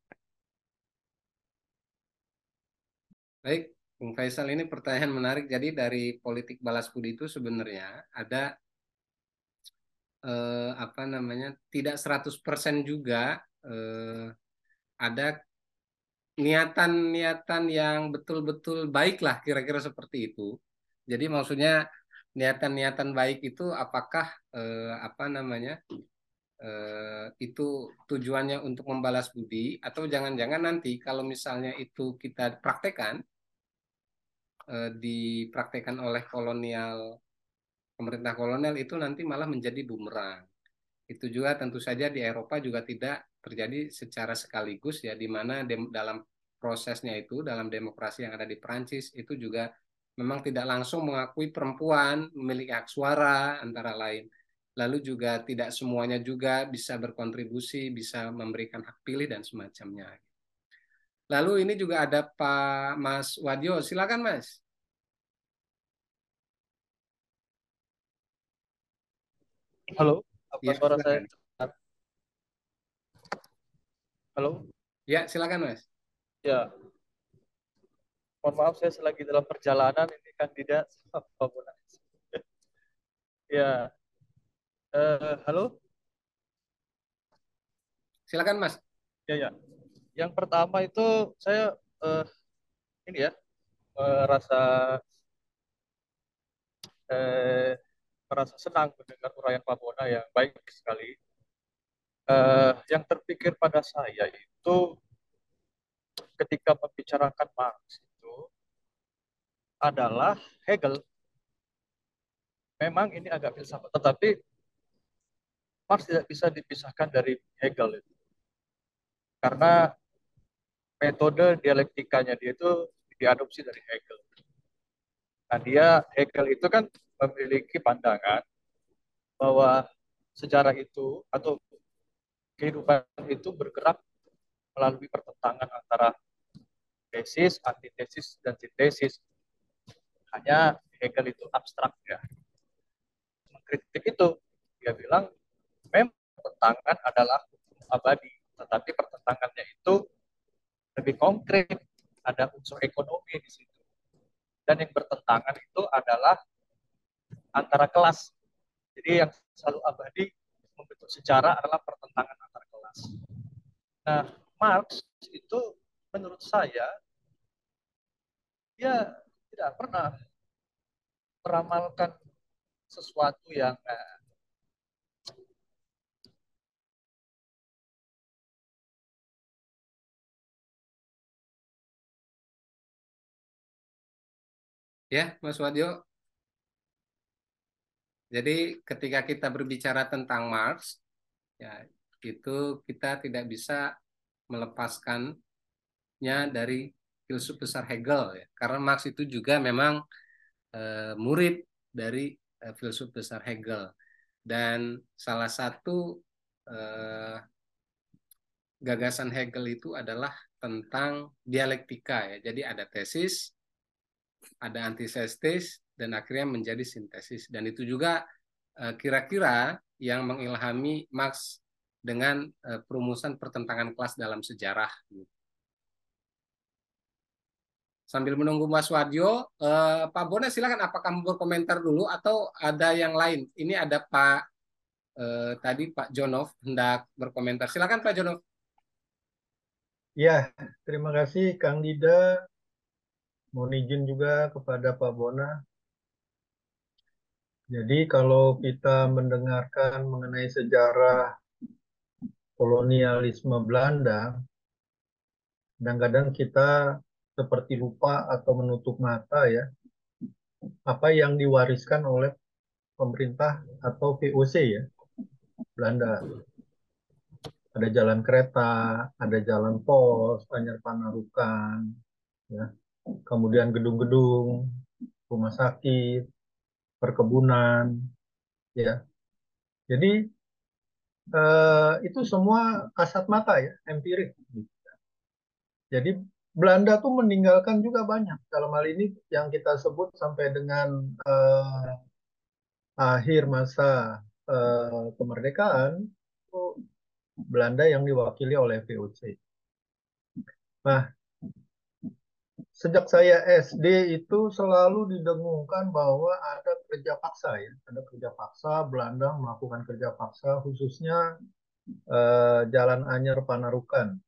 Baik Bung Faisal ini pertanyaan menarik. Jadi dari politik balas budi itu sebenarnya ada eh, apa namanya tidak 100% juga eh, ada niatan-niatan yang betul-betul baik lah kira-kira seperti itu. Jadi maksudnya niatan-niatan baik itu apakah eh, apa namanya eh, itu tujuannya untuk membalas budi atau jangan-jangan nanti kalau misalnya itu kita praktekkan eh, dipraktekkan oleh kolonial pemerintah kolonial itu nanti malah menjadi bumerang. Itu juga tentu saja di Eropa juga tidak terjadi secara sekaligus ya di mana dalam prosesnya itu dalam demokrasi yang ada di Prancis itu juga memang tidak langsung mengakui perempuan memiliki hak suara antara lain. Lalu juga tidak semuanya juga bisa berkontribusi, bisa memberikan hak pilih dan semacamnya. Lalu ini juga ada Pak Mas Wadio, silakan Mas. Halo, apa ya, suara saya? Halo? Ya, silakan Mas. Ya. Mohon maaf saya selagi dalam perjalanan ini kandidat ya. Uh, halo? Silakan Mas. Ya, ya. Yang pertama itu saya uh, ini ya merasa uh, merasa senang mendengar uraian Pak Bona yang baik sekali uh, yang terpikir pada saya itu ketika membicarakan Marx itu adalah Hegel. Memang ini agak filsafat, tetapi Marx tidak bisa dipisahkan dari Hegel itu. Karena metode dialektikanya dia itu diadopsi dari Hegel. Nah, dia Hegel itu kan memiliki pandangan bahwa sejarah itu atau kehidupan itu bergerak melalui pertentangan antara tesis, antitesis, dan sintesis. Hanya Hegel itu abstrak ya. Mengkritik itu, dia bilang memang pertentangan adalah abadi, tetapi pertentangannya itu lebih konkret, ada unsur ekonomi di situ. Dan yang bertentangan itu adalah antara kelas. Jadi yang selalu abadi membentuk sejarah adalah pertentangan antar kelas. Nah, Marx itu menurut saya dia tidak pernah meramalkan sesuatu yang eh, Ya, Mas Wadyo, jadi ketika kita berbicara tentang Marx, ya itu kita tidak bisa melepaskannya dari filsuf besar Hegel ya. Karena Marx itu juga memang e, murid dari e, filsuf besar Hegel. Dan salah satu e, gagasan Hegel itu adalah tentang dialektika ya. Jadi ada tesis, ada antisesis dan akhirnya menjadi sintesis dan itu juga eh, kira-kira yang mengilhami Marx dengan eh, perumusan pertentangan kelas dalam sejarah. Sambil menunggu Mas Wadyo, eh, Pak Bona silakan apakah mau berkomentar dulu atau ada yang lain? Ini ada Pak tadi Pak Jonov hendak berkomentar. Silakan Pak Jonov. Ya, terima kasih Kang Dida. Mohon izin juga kepada Pak Bona jadi kalau kita mendengarkan mengenai sejarah kolonialisme Belanda, kadang-kadang kita seperti lupa atau menutup mata ya apa yang diwariskan oleh pemerintah atau VOC ya Belanda. Ada jalan kereta, ada jalan pos, Anyar Panarukan, ya. kemudian gedung-gedung, rumah sakit, perkebunan, ya. Jadi eh, itu semua kasat mata ya, empirik. Jadi Belanda tuh meninggalkan juga banyak. Dalam hal ini yang kita sebut sampai dengan eh, akhir masa eh, kemerdekaan, itu Belanda yang diwakili oleh VOC. Nah, sejak saya SD itu selalu didengungkan bahwa ada kerja paksa ya, ada kerja paksa Belanda melakukan kerja paksa khususnya eh, Jalan Anyer Panarukan.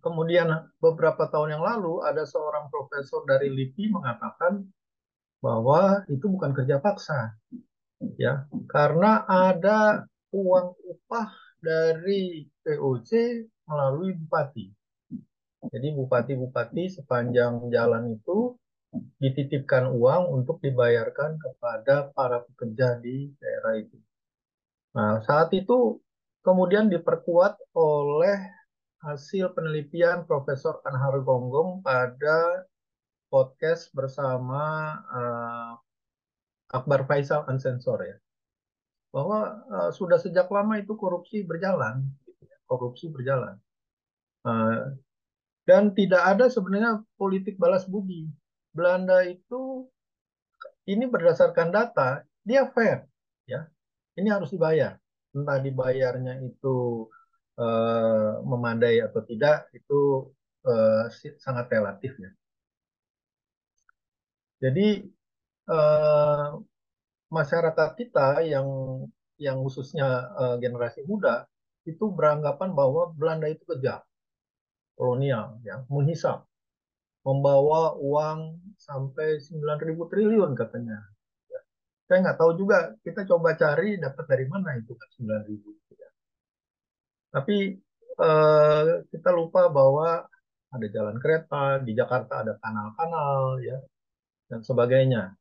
Kemudian beberapa tahun yang lalu ada seorang profesor dari LIPI mengatakan bahwa itu bukan kerja paksa, ya, karena ada uang upah dari POC melalui bupati. Jadi bupati-bupati sepanjang jalan itu dititipkan uang untuk dibayarkan kepada para pekerja di daerah itu. Nah, saat itu kemudian diperkuat oleh hasil penelitian Profesor Anhar Gonggong pada podcast bersama uh, Akbar Faisal Unsensor ya bahwa uh, sudah sejak lama itu korupsi berjalan, gitu ya. korupsi berjalan. Uh, dan tidak ada sebenarnya politik balas budi. Belanda itu ini berdasarkan data, dia fair, ya. Ini harus dibayar. Entah dibayarnya itu uh, memadai atau tidak, itu uh, sangat relatif ya. Jadi uh, masyarakat kita yang yang khususnya uh, generasi muda itu beranggapan bahwa Belanda itu kejam kolonial ya menghisap membawa uang sampai 9.000 triliun katanya ya. saya nggak tahu juga kita coba cari dapat dari mana itu kan 9.000 ya. tapi eh, kita lupa bahwa ada jalan kereta di Jakarta ada kanal-kanal ya dan sebagainya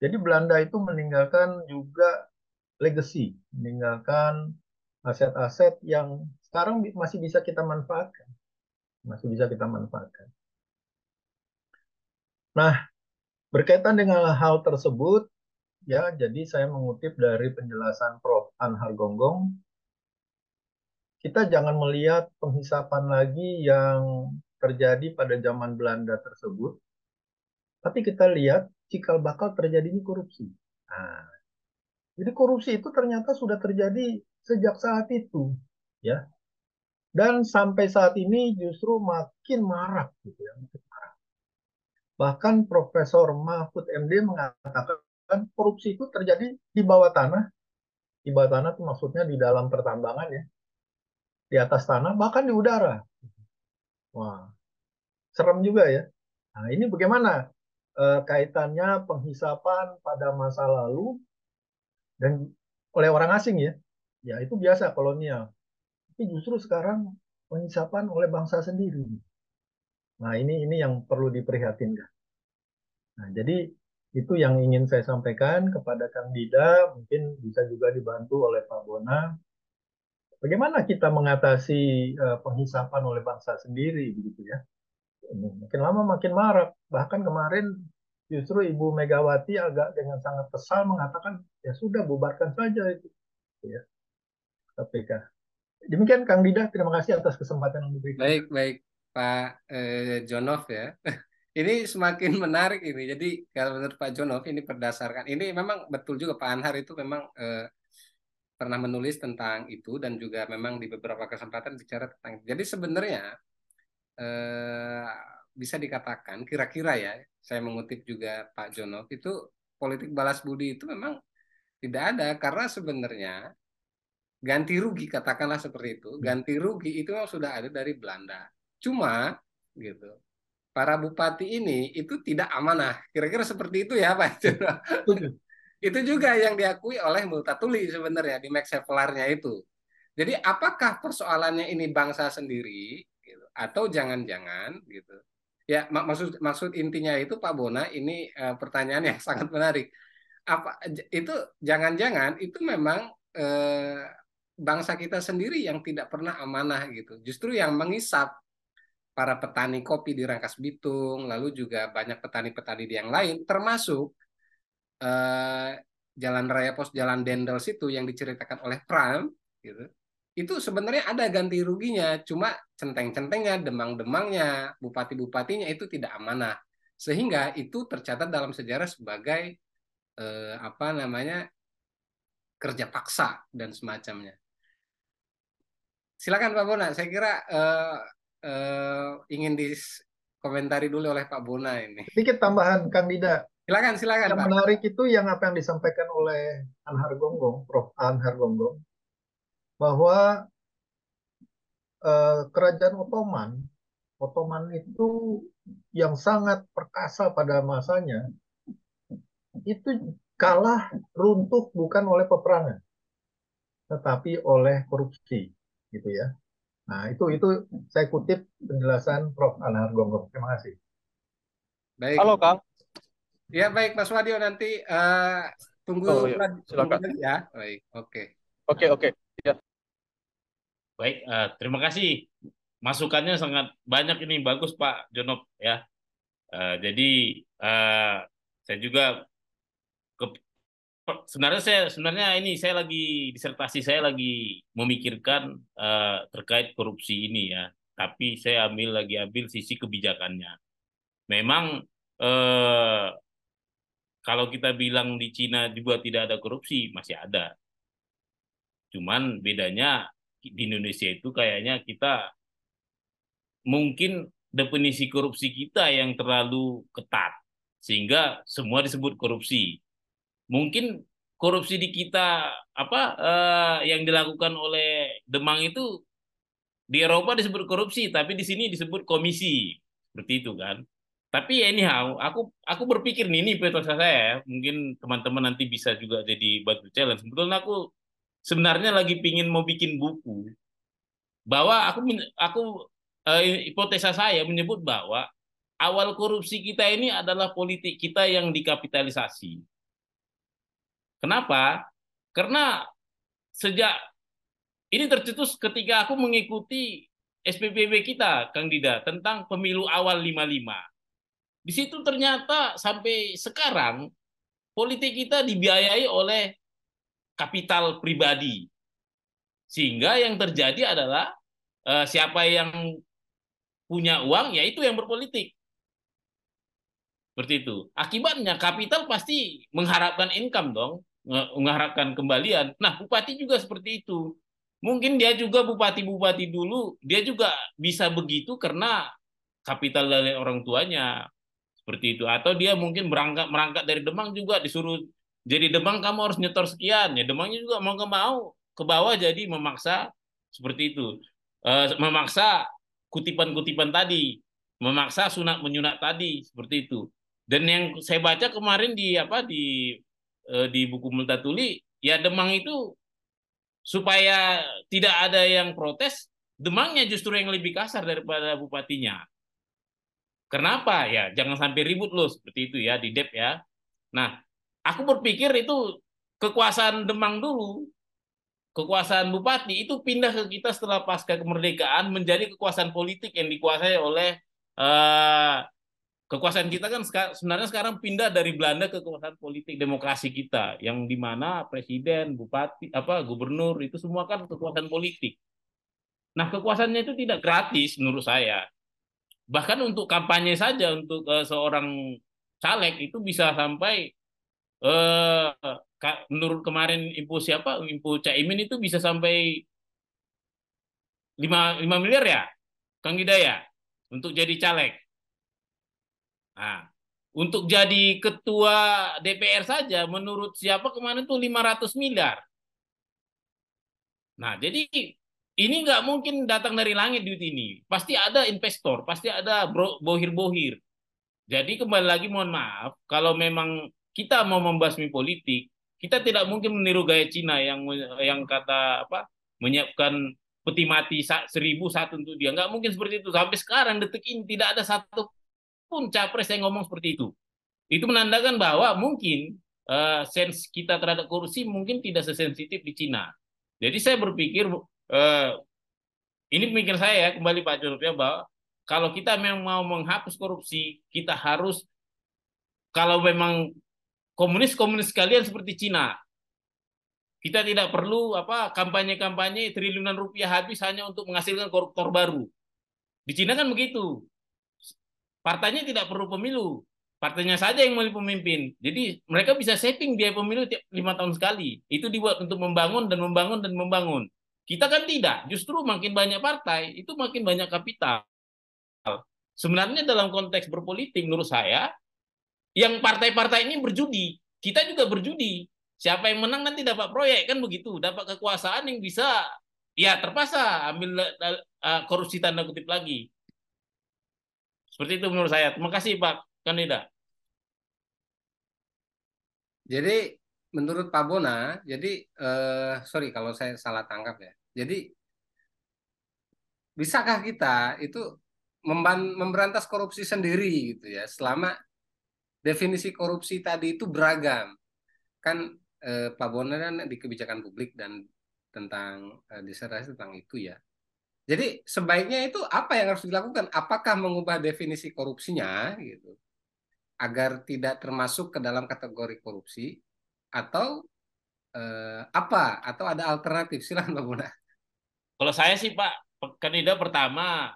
jadi Belanda itu meninggalkan juga legacy meninggalkan aset-aset yang sekarang masih bisa kita manfaatkan masih bisa kita manfaatkan. Nah, berkaitan dengan hal tersebut, ya, jadi saya mengutip dari penjelasan Prof. Anhar Gonggong, kita jangan melihat penghisapan lagi yang terjadi pada zaman Belanda tersebut, tapi kita lihat cikal bakal terjadinya korupsi. Nah, jadi korupsi itu ternyata sudah terjadi sejak saat itu, ya. Dan sampai saat ini justru makin marak gitu ya, makin marak. Bahkan Profesor Mahfud MD mengatakan korupsi itu terjadi di bawah tanah. Di bawah tanah itu maksudnya di dalam pertambangan ya. Di atas tanah, bahkan di udara. Wah, serem juga ya. Nah, ini bagaimana e, kaitannya penghisapan pada masa lalu dan oleh orang asing ya. Ya, itu biasa kolonial tapi justru sekarang pengisapan oleh bangsa sendiri. Nah ini ini yang perlu diprihatinkan. Nah jadi itu yang ingin saya sampaikan kepada Kang Dida, mungkin bisa juga dibantu oleh Pak Bona. Bagaimana kita mengatasi uh, penghisapan oleh bangsa sendiri, begitu ya? Makin lama makin marak. Bahkan kemarin justru Ibu Megawati agak dengan sangat kesal mengatakan ya sudah bubarkan saja itu, ya KPK. Demikian Kang Dida, terima kasih atas kesempatan yang diberikan. Baik, baik Pak eh, Jonov ya. Ini semakin menarik ini. Jadi kalau menurut Pak Jonov ini berdasarkan ini memang betul juga Pak Anhar itu memang eh, pernah menulis tentang itu dan juga memang di beberapa kesempatan bicara tentang itu. Jadi sebenarnya eh, bisa dikatakan kira-kira ya, saya mengutip juga Pak Jonov itu politik balas budi itu memang tidak ada karena sebenarnya ganti rugi katakanlah seperti itu. Hmm. ganti rugi itu memang sudah ada dari Belanda. Cuma gitu para bupati ini itu tidak amanah. Kira-kira seperti itu ya Pak. Itu juga yang diakui oleh Multatuli sebenarnya di Max itu. Jadi apakah persoalannya ini bangsa sendiri gitu, atau jangan-jangan gitu? Ya mak maksud maksud intinya itu Pak Bona ini uh, pertanyaan yang sangat menarik. Apa itu jangan-jangan itu memang uh, bangsa kita sendiri yang tidak pernah amanah gitu. Justru yang mengisap para petani kopi di Rangkas Bitung, lalu juga banyak petani-petani yang lain, termasuk eh, Jalan Raya Pos Jalan Dendels itu yang diceritakan oleh Pram, gitu. Itu sebenarnya ada ganti ruginya, cuma centeng-centengnya, demang-demangnya, bupati-bupatinya itu tidak amanah, sehingga itu tercatat dalam sejarah sebagai eh, apa namanya kerja paksa dan semacamnya silakan Pak Bona. Saya kira uh, uh, ingin di dikomentari dulu oleh Pak Bona ini. Sedikit tambahan Kang Dida. Silakan, silakan Yang Pak. menarik itu yang apa yang disampaikan oleh Anhar Gonggong, Prof. Anhar Gonggong, bahwa eh, kerajaan Ottoman, Ottoman itu yang sangat perkasa pada masanya, itu kalah runtuh bukan oleh peperangan, tetapi oleh korupsi, gitu ya. Nah, itu itu saya kutip penjelasan Prof. Anhar Gonggong. Terima kasih. Baik. Halo Kang. Ya baik Mas Wadio nanti eh, tunggu Oh, iya. Silakan. ya. Baik, oke. Oke oke. Ya. Baik, eh, terima kasih. Masukannya sangat banyak ini, bagus Pak Jonop ya. Eh, jadi eh, saya juga sebenarnya saya sebenarnya ini saya lagi disertasi saya lagi memikirkan eh, terkait korupsi ini ya. Tapi saya ambil lagi ambil sisi kebijakannya. Memang eh, kalau kita bilang di Cina juga tidak ada korupsi, masih ada. Cuman bedanya di Indonesia itu kayaknya kita mungkin definisi korupsi kita yang terlalu ketat sehingga semua disebut korupsi. Mungkin korupsi di kita apa eh, yang dilakukan oleh Demang itu di Eropa disebut korupsi, tapi di sini disebut komisi seperti itu kan. Tapi anyhow, aku aku berpikir nih ini hipotesis saya, ya. mungkin teman-teman nanti bisa juga jadi batu challenge. Sebetulnya aku sebenarnya lagi pingin mau bikin buku bahwa aku aku eh, hipotesa saya menyebut bahwa awal korupsi kita ini adalah politik kita yang dikapitalisasi. Kenapa? Karena sejak ini tercetus ketika aku mengikuti SPPB kita, Kang Dida, tentang pemilu awal 55. Di situ ternyata sampai sekarang politik kita dibiayai oleh kapital pribadi. Sehingga yang terjadi adalah eh, siapa yang punya uang, ya itu yang berpolitik. Seperti itu. Akibatnya kapital pasti mengharapkan income dong, mengharapkan kembalian. Nah, bupati juga seperti itu. Mungkin dia juga bupati-bupati dulu, dia juga bisa begitu karena kapital dari orang tuanya. Seperti itu. Atau dia mungkin berangkat merangkat dari Demang juga disuruh jadi Demang kamu harus nyetor sekian. Ya Demangnya juga mau nggak mau ke bawah jadi memaksa seperti itu. Eh, memaksa kutipan-kutipan tadi, memaksa sunat menyunat tadi seperti itu. Dan yang saya baca kemarin di apa di eh, di buku Multatuli, ya Demang itu supaya tidak ada yang protes, Demangnya justru yang lebih kasar daripada bupatinya. Kenapa? Ya jangan sampai ribut loh seperti itu ya di DEP ya. Nah, aku berpikir itu kekuasaan Demang dulu, kekuasaan bupati itu pindah ke kita setelah pasca kemerdekaan menjadi kekuasaan politik yang dikuasai oleh eh, kekuasaan kita kan sebenarnya sekarang pindah dari Belanda ke kekuasaan politik demokrasi kita yang di mana presiden, bupati, apa gubernur itu semua kan kekuasaan politik. Nah, kekuasaannya itu tidak gratis menurut saya. Bahkan untuk kampanye saja untuk eh, seorang caleg itu bisa sampai ka- menurut kemarin info siapa info Caimin itu bisa sampai 5 5 miliar ya Kang Hidayah untuk jadi caleg. Nah, untuk jadi ketua DPR saja menurut siapa kemarin tuh 500 miliar. Nah, jadi ini nggak mungkin datang dari langit duit ini. Pasti ada investor, pasti ada bohir-bohir. Jadi kembali lagi mohon maaf, kalau memang kita mau membasmi politik, kita tidak mungkin meniru gaya Cina yang yang kata apa menyiapkan peti mati seribu satu untuk dia. Nggak mungkin seperti itu. Sampai sekarang detik ini tidak ada satu pun capres yang ngomong seperti itu. Itu menandakan bahwa mungkin eh, sense kita terhadap korupsi mungkin tidak sesensitif di Cina. Jadi saya berpikir eh, ini pemikiran saya ya kembali Pak Jorok ya bahwa kalau kita memang mau menghapus korupsi, kita harus kalau memang komunis-komunis sekalian seperti Cina, kita tidak perlu apa kampanye-kampanye triliunan rupiah habis hanya untuk menghasilkan koruptor baru. Di Cina kan begitu. Partainya tidak perlu pemilu, partainya saja yang memilih pemimpin. Jadi mereka bisa saving biaya pemilu tiap lima tahun sekali. Itu dibuat untuk membangun dan membangun dan membangun. Kita kan tidak. Justru makin banyak partai, itu makin banyak kapital. sebenarnya dalam konteks berpolitik menurut saya yang partai-partai ini berjudi, kita juga berjudi. Siapa yang menang nanti dapat proyek kan begitu, dapat kekuasaan yang bisa ya terpaksa ambil uh, korupsi tanda kutip lagi. Seperti itu menurut saya. Terima kasih Pak Kandidat. Jadi menurut Pak Bona, jadi uh, sorry kalau saya salah tangkap ya. Jadi bisakah kita itu memberantas korupsi sendiri gitu ya selama definisi korupsi tadi itu beragam kan eh, Pak Bona kan di kebijakan publik dan tentang eh, disertasi tentang itu ya jadi sebaiknya itu apa yang harus dilakukan apakah mengubah definisi korupsinya gitu agar tidak termasuk ke dalam kategori korupsi atau eh, apa atau ada alternatif silakan Pak Bona kalau saya sih Pak kandidat pertama,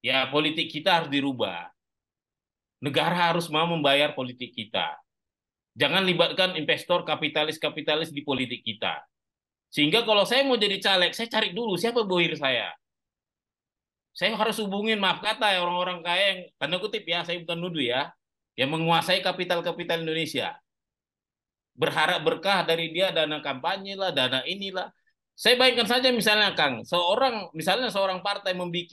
ya politik kita harus dirubah. Negara harus mau membayar politik kita. Jangan libatkan investor kapitalis-kapitalis di politik kita. Sehingga kalau saya mau jadi caleg, saya cari dulu siapa bohir saya. Saya harus hubungin, maaf kata ya orang-orang kaya yang, tanda kutip ya, saya bukan nuduh ya, yang menguasai kapital-kapital Indonesia. Berharap berkah dari dia dana kampanye lah, dana inilah. Saya bayangkan saja misalnya Kang, seorang misalnya seorang partai membuat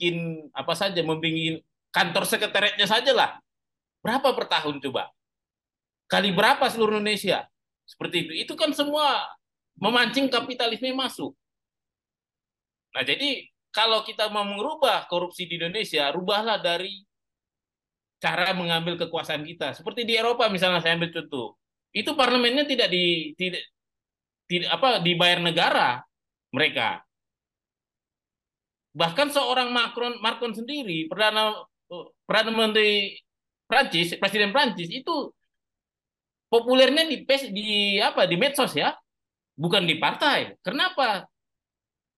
apa saja, membuat kantor sekretariatnya saja lah. Berapa per tahun coba? Kali berapa seluruh Indonesia? Seperti itu. Itu kan semua memancing kapitalisme masuk. Nah, jadi kalau kita mau mengubah korupsi di Indonesia, rubahlah dari cara mengambil kekuasaan kita. Seperti di Eropa misalnya saya ambil contoh. Itu parlemennya tidak di tidak tidak apa dibayar negara, mereka. Bahkan seorang Macron Macron sendiri, perdana perdana menteri Prancis, presiden Prancis itu populernya di di apa di medsos ya, bukan di partai. Kenapa?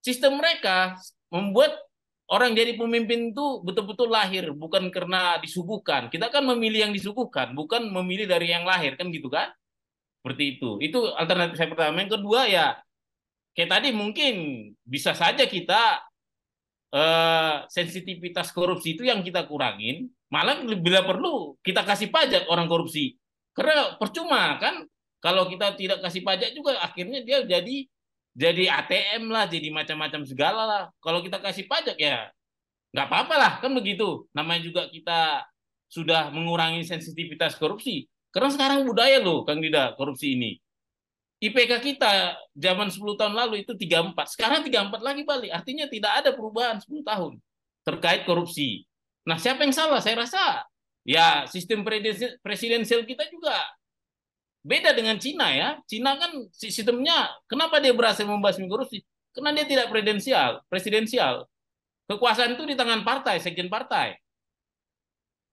Sistem mereka membuat orang jadi pemimpin itu betul-betul lahir, bukan karena disuguhkan. Kita kan memilih yang disuguhkan, bukan memilih dari yang lahir, kan gitu kan? Seperti itu. Itu alternatif saya pertama. Yang kedua ya kayak tadi mungkin bisa saja kita uh, sensitivitas korupsi itu yang kita kurangin, malah bila perlu kita kasih pajak orang korupsi. Karena percuma kan kalau kita tidak kasih pajak juga akhirnya dia jadi jadi ATM lah, jadi macam-macam segala lah. Kalau kita kasih pajak ya nggak apa-apa lah kan begitu. Namanya juga kita sudah mengurangi sensitivitas korupsi. Karena sekarang budaya loh Kang Dida korupsi ini. IPK kita zaman 10 tahun lalu itu 34. Sekarang 34 lagi balik. Artinya tidak ada perubahan 10 tahun terkait korupsi. Nah, siapa yang salah? Saya rasa ya sistem presidensial kita juga beda dengan Cina ya. Cina kan sistemnya kenapa dia berhasil membahas korupsi? Karena dia tidak presidensial, presidensial. Kekuasaan itu di tangan partai, sekjen partai.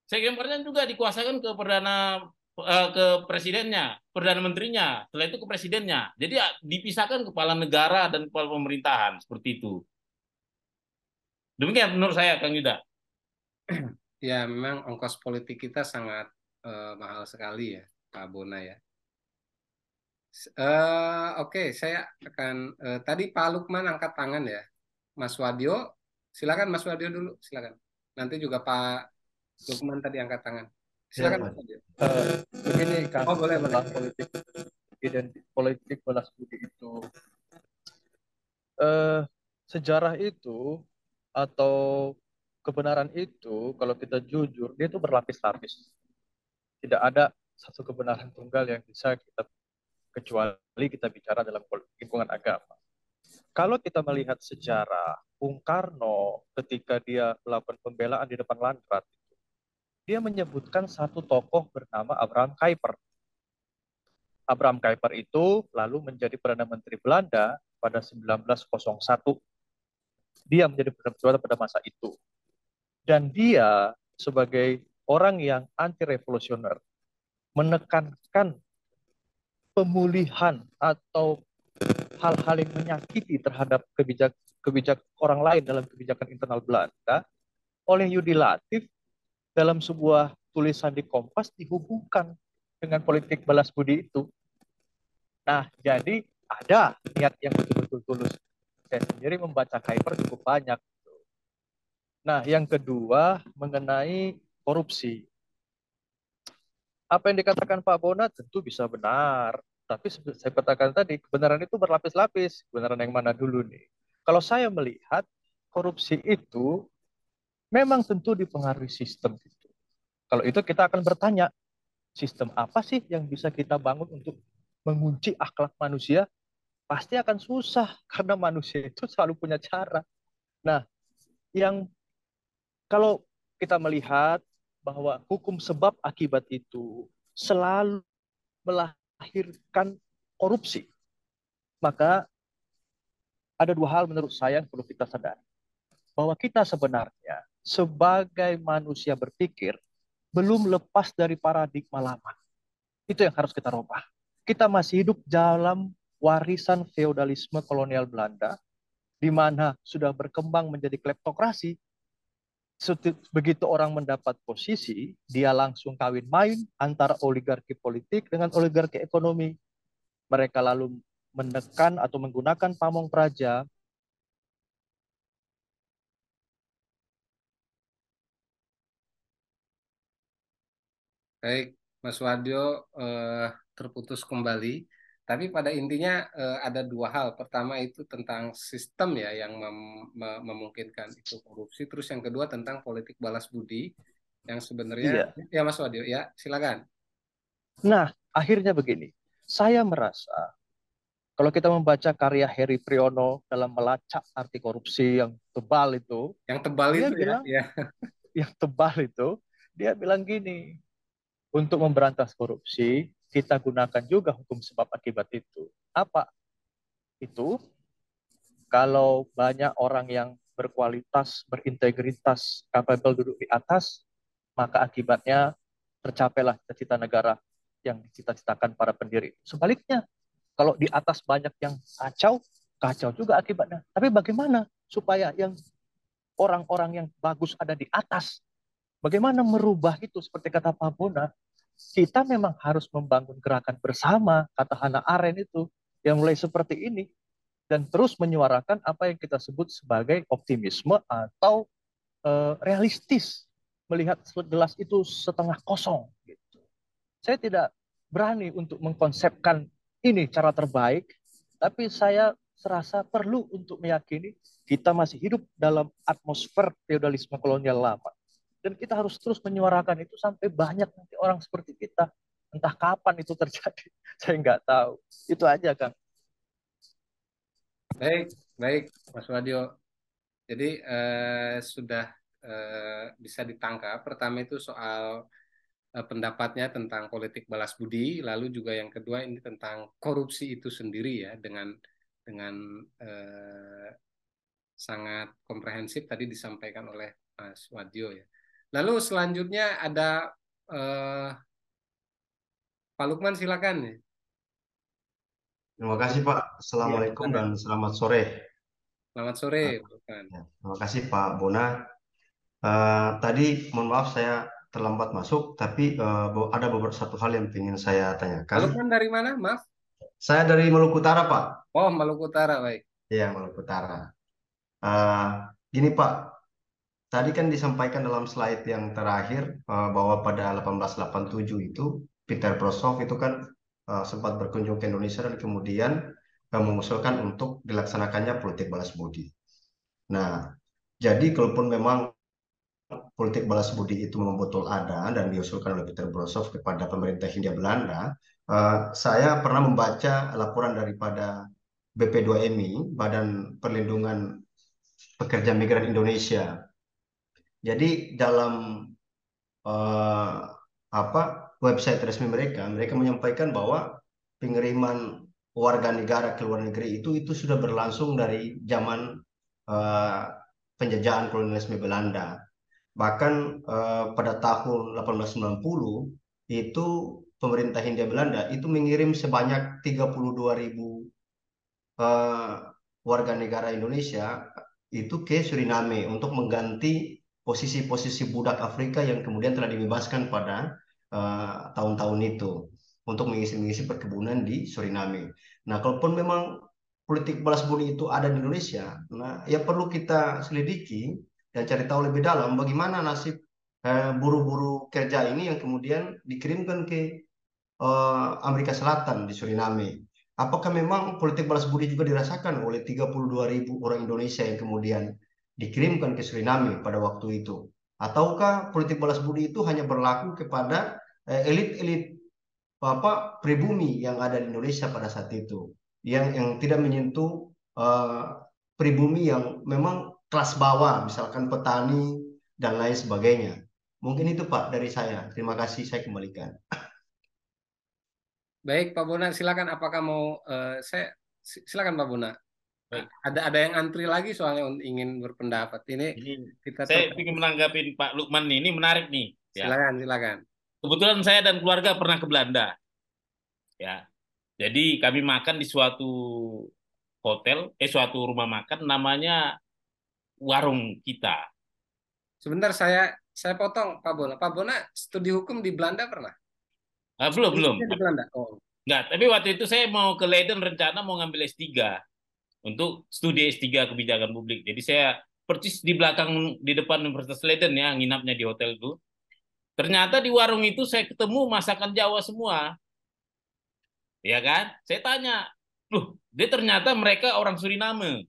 Sekjen partai juga dikuasakan ke perdana Eh, ke presidennya, perdana menterinya, setelah itu ke presidennya. Jadi ya, dipisahkan kepala negara dan kepala pemerintahan seperti itu. Demikian menurut saya, Kang Yuda. Ya, memang ongkos politik kita sangat uh, mahal sekali ya, Pak Bona ya. Uh, Oke, okay, saya akan uh, tadi Pak Lukman angkat tangan ya, Mas Wadio. Silakan Mas Wadio dulu, silakan. Nanti juga Pak Lukman tadi angkat tangan. Silakan. Ya, uh, begini kan, oh, boleh, boleh. politik identik politik balas budi itu uh, sejarah itu atau kebenaran itu kalau kita jujur dia itu berlapis-lapis. Tidak ada satu kebenaran tunggal yang bisa kita kecuali kita bicara dalam lingkungan agama. Kalau kita melihat sejarah Bung Karno ketika dia melakukan pembelaan di depan Landrat dia menyebutkan satu tokoh bernama Abraham Kuyper. Abraham Kuyper itu lalu menjadi Perdana Menteri Belanda pada 1901. Dia menjadi Perdana Menteri pada masa itu. Dan dia sebagai orang yang anti-revolusioner menekankan pemulihan atau hal-hal yang menyakiti terhadap kebijak kebijak orang lain dalam kebijakan internal Belanda oleh Yudi Latif dalam sebuah tulisan di Kompas dihubungkan dengan politik balas budi itu. Nah, jadi ada niat yang betul-betul tulus. Saya sendiri membaca Kuiper cukup banyak. Nah, yang kedua mengenai korupsi. Apa yang dikatakan Pak Bona tentu bisa benar, tapi saya katakan tadi kebenaran itu berlapis-lapis. Kebenaran yang mana dulu nih? Kalau saya melihat korupsi itu memang tentu dipengaruhi sistem itu. Kalau itu kita akan bertanya, sistem apa sih yang bisa kita bangun untuk mengunci akhlak manusia? Pasti akan susah karena manusia itu selalu punya cara. Nah, yang kalau kita melihat bahwa hukum sebab akibat itu selalu melahirkan korupsi, maka ada dua hal menurut saya yang perlu kita sadari. Bahwa kita sebenarnya sebagai manusia berpikir belum lepas dari paradigma lama. Itu yang harus kita rubah. Kita masih hidup dalam warisan feodalisme kolonial Belanda, di mana sudah berkembang menjadi kleptokrasi, begitu orang mendapat posisi, dia langsung kawin main antara oligarki politik dengan oligarki ekonomi. Mereka lalu menekan atau menggunakan pamong praja Baik, Mas Wadio eh, terputus kembali. Tapi pada intinya eh, ada dua hal. Pertama itu tentang sistem ya yang mem mem memungkinkan itu korupsi. Terus yang kedua tentang politik balas budi yang sebenarnya iya. ya Mas Wadio ya silakan. Nah akhirnya begini, saya merasa kalau kita membaca karya Heri Priyono dalam melacak arti korupsi yang tebal itu, yang tebal itu ya, bilang, ya, yang tebal itu, dia bilang gini, untuk memberantas korupsi kita gunakan juga hukum sebab akibat itu. Apa itu? Kalau banyak orang yang berkualitas, berintegritas, capable duduk di atas, maka akibatnya tercapailah cita-cita negara yang dicita-citakan para pendiri. Sebaliknya, kalau di atas banyak yang kacau, kacau juga akibatnya. Tapi bagaimana supaya yang orang-orang yang bagus ada di atas? Bagaimana merubah itu seperti kata Pak Bona? Kita memang harus membangun gerakan bersama, kata Hannah Arendt itu, yang mulai seperti ini, dan terus menyuarakan apa yang kita sebut sebagai optimisme atau uh, realistis, melihat gelas itu setengah kosong. Gitu. Saya tidak berani untuk mengkonsepkan ini cara terbaik, tapi saya serasa perlu untuk meyakini kita masih hidup dalam atmosfer feodalisme kolonial lama dan kita harus terus menyuarakan itu sampai banyak nanti orang seperti kita. Entah kapan itu terjadi, saya nggak tahu. Itu aja, Kang. Baik, baik, Mas Wadio. Jadi eh, sudah eh, bisa ditangkap. Pertama itu soal eh, pendapatnya tentang politik balas budi, lalu juga yang kedua ini tentang korupsi itu sendiri ya dengan dengan eh, sangat komprehensif tadi disampaikan oleh Mas Wadio ya. Lalu selanjutnya ada uh, Pak Lukman silakan. Terima kasih Pak. Assalamualaikum ya, dan selamat sore. Selamat sore, Pak ya, terima kasih Pak Bona. Uh, tadi mohon maaf saya terlambat masuk, tapi uh, ada beberapa satu hal yang ingin saya tanyakan. Lukman dari mana, maaf? Saya dari Maluku Utara, Pak. Oh, Maluku Utara, baik. Iya, Maluku Utara. Uh, gini Pak, Tadi kan disampaikan dalam slide yang terakhir uh, bahwa pada 1887 itu Peter Brosov itu kan uh, sempat berkunjung ke Indonesia dan kemudian uh, mengusulkan untuk dilaksanakannya politik balas budi. Nah, jadi kalaupun memang politik balas budi itu memang betul ada dan diusulkan oleh Peter Brosov kepada pemerintah Hindia Belanda, saya pernah membaca laporan daripada BP2MI, Badan Perlindungan Pekerja Migran Indonesia jadi dalam uh, apa website resmi mereka, mereka menyampaikan bahwa pengiriman warga negara ke luar negeri itu itu sudah berlangsung dari zaman uh, penjajahan kolonialisme Belanda. Bahkan uh, pada tahun 1890 itu pemerintah Hindia Belanda itu mengirim sebanyak 32 ribu warga negara Indonesia itu ke Suriname untuk mengganti posisi-posisi budak Afrika yang kemudian telah dibebaskan pada uh, tahun-tahun itu untuk mengisi-mengisi perkebunan di Suriname. Nah, kalaupun memang politik balas budi itu ada di Indonesia, nah ya perlu kita selidiki dan cari tahu lebih dalam bagaimana nasib eh, buru-buru kerja ini yang kemudian dikirimkan ke eh, Amerika Selatan di Suriname. Apakah memang politik balas budi juga dirasakan oleh 32 ribu orang Indonesia yang kemudian dikirimkan ke Suriname pada waktu itu? Ataukah politik balas budi itu hanya berlaku kepada eh, elit-elit apa pribumi yang ada di Indonesia pada saat itu, yang yang tidak menyentuh uh, pribumi yang memang kelas bawah, misalkan petani dan lain sebagainya. Mungkin itu Pak dari saya. Terima kasih saya kembalikan. Baik Pak Bona, silakan apakah mau uh, saya silakan Pak Bona. Baik. Ada ada yang antri lagi soalnya ingin berpendapat. Ini Ini kita saya ingin menanggapi Pak Lukman nih, ini menarik nih. Ya. silakan silakan. Kebetulan saya dan keluarga pernah ke Belanda. Ya. Jadi kami makan di suatu hotel, eh suatu rumah makan namanya Warung Kita. Sebentar saya saya potong Pak Bona. Pak Bona studi hukum di Belanda pernah? Ah, belum, belum. Di Belanda. Oh. Enggak, tapi waktu itu saya mau ke Leiden rencana mau ngambil S3 untuk studi S3 kebijakan publik. Jadi saya persis di belakang di depan Universitas Leiden ya, nginapnya di hotel itu. Ternyata di warung itu saya ketemu masakan Jawa semua. Ya kan? Saya tanya, "Loh, dia ternyata mereka orang Suriname."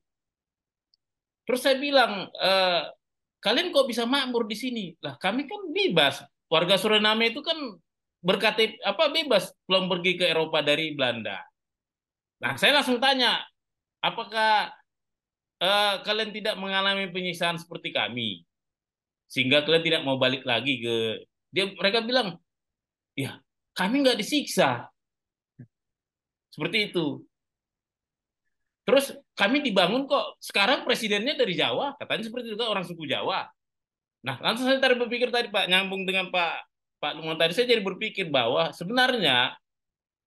Terus saya bilang, e, kalian kok bisa makmur di sini? Lah, kami kan bebas. Warga Suriname itu kan berKTP apa bebas belum pergi ke Eropa dari Belanda. Nah, saya langsung tanya, apakah eh, kalian tidak mengalami penyiksaan seperti kami? Sehingga kalian tidak mau balik lagi ke dia mereka bilang, "Ya, kami nggak disiksa." Seperti itu. Terus kami dibangun kok sekarang presidennya dari Jawa, katanya seperti kan orang suku Jawa. Nah, langsung saya tadi berpikir tadi Pak, nyambung dengan Pak Pak Lukman tadi saya jadi berpikir bahwa sebenarnya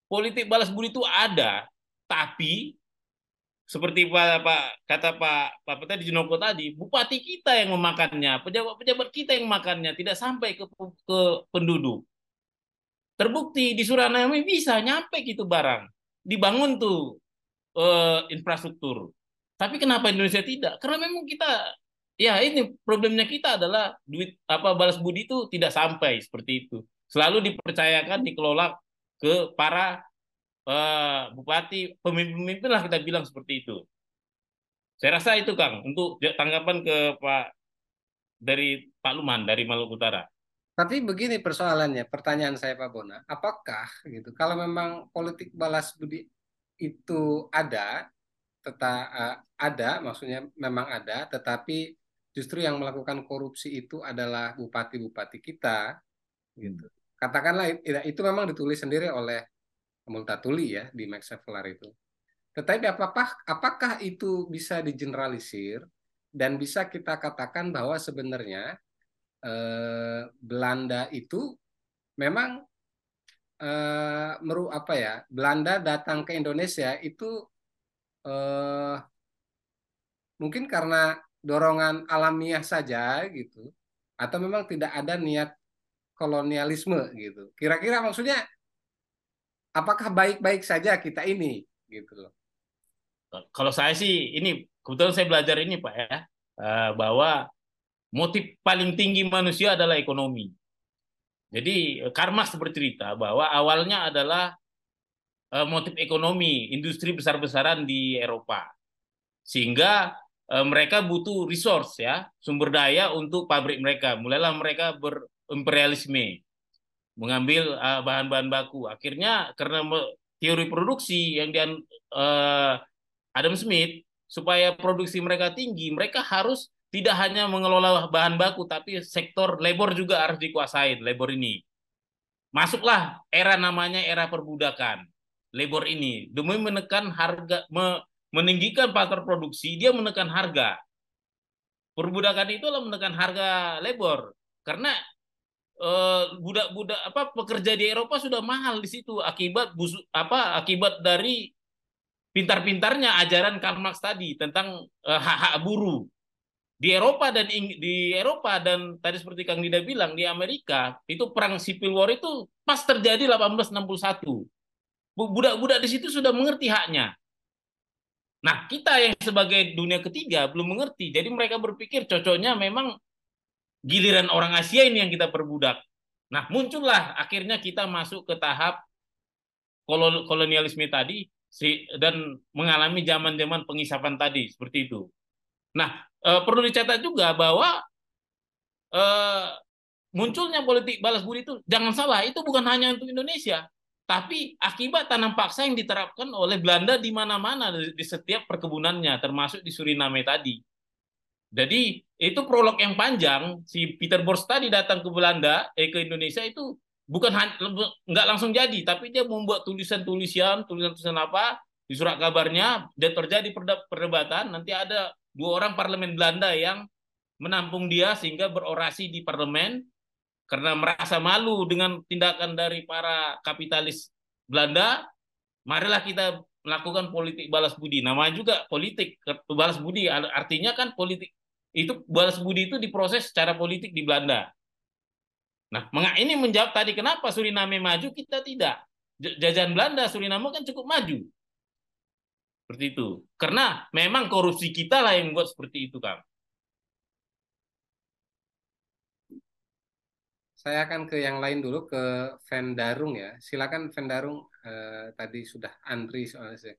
politik balas budi itu ada, tapi seperti Pak, Pak kata Pak Pak tadi Junoko tadi, bupati kita yang memakannya, pejabat-pejabat kita yang makannya, tidak sampai ke ke penduduk. Terbukti di Suriname bisa nyampe gitu barang, dibangun tuh eh, infrastruktur. Tapi kenapa Indonesia tidak? Karena memang kita ya ini problemnya kita adalah duit apa balas budi itu tidak sampai seperti itu. Selalu dipercayakan dikelola ke para uh, bupati, pemimpin-pemimpin lah kita bilang seperti itu. Saya rasa itu Kang untuk tanggapan ke Pak dari Pak Luman dari Maluku Utara. Tapi begini persoalannya, pertanyaan saya Pak Bona, apakah gitu kalau memang politik balas budi itu ada, tetap uh, ada, maksudnya memang ada, tetapi justru yang melakukan korupsi itu adalah bupati-bupati kita gitu katakanlah itu memang ditulis sendiri oleh Multatuli ya di Max Havelaar itu. Tetapi apakah apakah itu bisa digeneralisir dan bisa kita katakan bahwa sebenarnya eh, Belanda itu memang eh, meru apa ya Belanda datang ke Indonesia itu eh, mungkin karena dorongan alamiah saja gitu atau memang tidak ada niat kolonialisme gitu. Kira-kira maksudnya apakah baik-baik saja kita ini? Gitu loh. Kalau saya sih ini kebetulan saya belajar ini pak ya. Bahwa motif paling tinggi manusia adalah ekonomi. Jadi Karl Marx bercerita bahwa awalnya adalah motif ekonomi industri besar-besaran di Eropa. Sehingga mereka butuh resource ya sumber daya untuk pabrik mereka. Mulailah mereka berimperialisme mengambil bahan-bahan baku. Akhirnya karena teori produksi yang di uh, Adam Smith supaya produksi mereka tinggi mereka harus tidak hanya mengelola bahan baku tapi sektor labor juga harus dikuasai labor ini. Masuklah era namanya era perbudakan labor ini. Demi menekan harga me, meninggikan pasar produksi, dia menekan harga. Perbudakan itu adalah menekan harga labor. Karena budak-budak eh, apa pekerja di Eropa sudah mahal di situ akibat busuk apa akibat dari pintar-pintarnya ajaran Karl Marx tadi tentang hak-hak uh, buruh. Di Eropa dan di Eropa dan tadi seperti Kang Dida bilang di Amerika itu perang Civil War itu pas terjadi 1861 budak-budak di situ sudah mengerti haknya. Nah, kita yang sebagai dunia ketiga belum mengerti. Jadi mereka berpikir cocoknya memang giliran orang Asia ini yang kita perbudak. Nah, muncullah akhirnya kita masuk ke tahap kolonialisme tadi dan mengalami zaman-zaman pengisapan tadi seperti itu. Nah, eh, perlu dicatat juga bahwa eh, munculnya politik balas budi itu jangan salah itu bukan hanya untuk Indonesia, tapi akibat tanam paksa yang diterapkan oleh Belanda di mana-mana di setiap perkebunannya, termasuk di Suriname tadi. Jadi itu prolog yang panjang. Si Peter Bors tadi datang ke Belanda, eh ke Indonesia itu bukan nggak langsung jadi, tapi dia membuat tulisan-tulisan, tulisan-tulisan apa di surat kabarnya dan terjadi perdebatan. Nanti ada dua orang parlemen Belanda yang menampung dia sehingga berorasi di parlemen karena merasa malu dengan tindakan dari para kapitalis Belanda. Marilah kita melakukan politik balas budi. Namanya juga politik balas budi. Artinya kan politik itu balas budi itu diproses secara politik di Belanda. Nah, ini menjawab tadi kenapa Suriname maju, kita tidak. Jajahan Belanda, Suriname kan cukup maju. Seperti itu. Karena memang korupsi kita lah yang buat seperti itu, Kang. Saya akan ke yang lain dulu, ke Vendarung ya. Silakan Vendarung, eh, tadi sudah antri soalnya.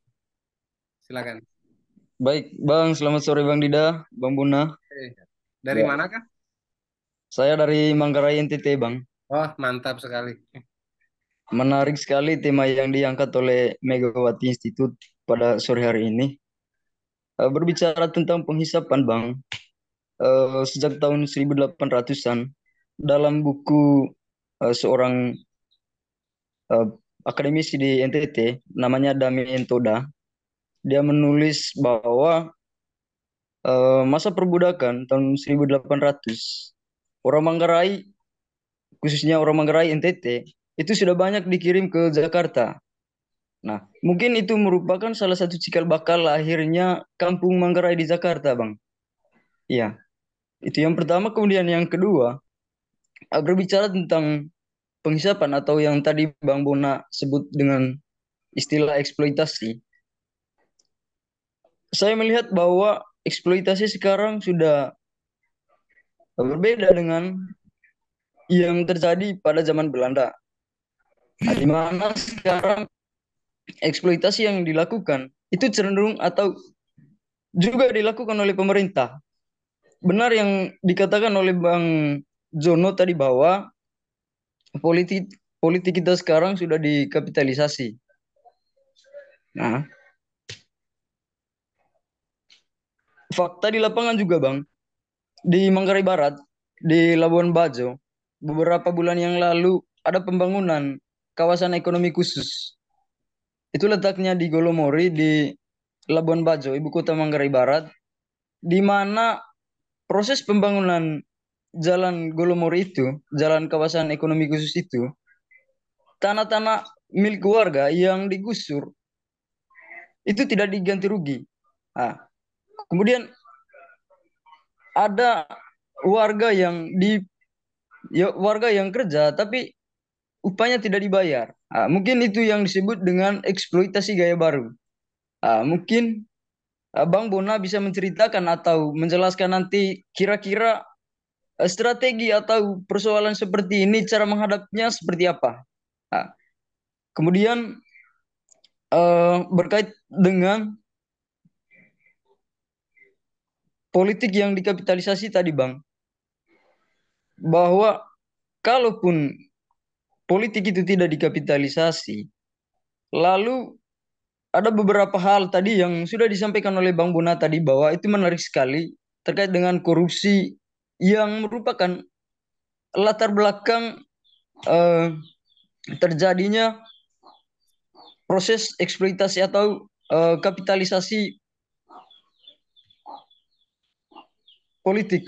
Silakan. Baik, Bang. Selamat sore, Bang Dida, Bang Buna. Dari ya. mana kah? Saya dari Manggarai NTT, Bang. Oh, mantap sekali. Menarik sekali tema yang diangkat oleh Megawati Institute pada sore hari ini. Uh, berbicara tentang penghisapan, Bang. Sejak tahun 1800-an, dalam buku seorang akademisi di NTT, namanya Damien Toda, dia menulis bahwa uh, masa perbudakan tahun 1800 orang Manggarai khususnya orang Manggarai NTT itu sudah banyak dikirim ke Jakarta. Nah, mungkin itu merupakan salah satu cikal bakal lahirnya kampung Manggarai di Jakarta, Bang. Iya. Itu yang pertama, kemudian yang kedua, berbicara tentang penghisapan atau yang tadi Bang Bona sebut dengan istilah eksploitasi. Saya melihat bahwa eksploitasi sekarang sudah berbeda dengan yang terjadi pada zaman Belanda. Di mana sekarang eksploitasi yang dilakukan itu cenderung atau juga dilakukan oleh pemerintah. Benar yang dikatakan oleh Bang Jono tadi bahwa politik politik kita sekarang sudah dikapitalisasi. Nah, fakta di lapangan juga, Bang, di Manggarai Barat, di Labuan Bajo, beberapa bulan yang lalu ada pembangunan kawasan ekonomi khusus. Itu letaknya di Golomori di Labuan Bajo, ibu kota Manggarai Barat, di mana proses pembangunan jalan Golomori itu, jalan kawasan ekonomi khusus itu, tanah-tanah milik warga yang digusur itu tidak diganti rugi. Nah, kemudian ada warga yang di ya warga yang kerja tapi upahnya tidak dibayar. Ah, mungkin itu yang disebut dengan eksploitasi gaya baru. Ah, mungkin ah, Bang Bona bisa menceritakan atau menjelaskan nanti kira-kira strategi atau persoalan seperti ini cara menghadapnya seperti apa. Ah, kemudian ah, berkait dengan politik yang dikapitalisasi tadi Bang, bahwa kalaupun politik itu tidak dikapitalisasi, lalu ada beberapa hal tadi yang sudah disampaikan oleh Bang Buna tadi bahwa itu menarik sekali terkait dengan korupsi yang merupakan latar belakang eh, terjadinya proses eksploitasi atau eh, kapitalisasi politik.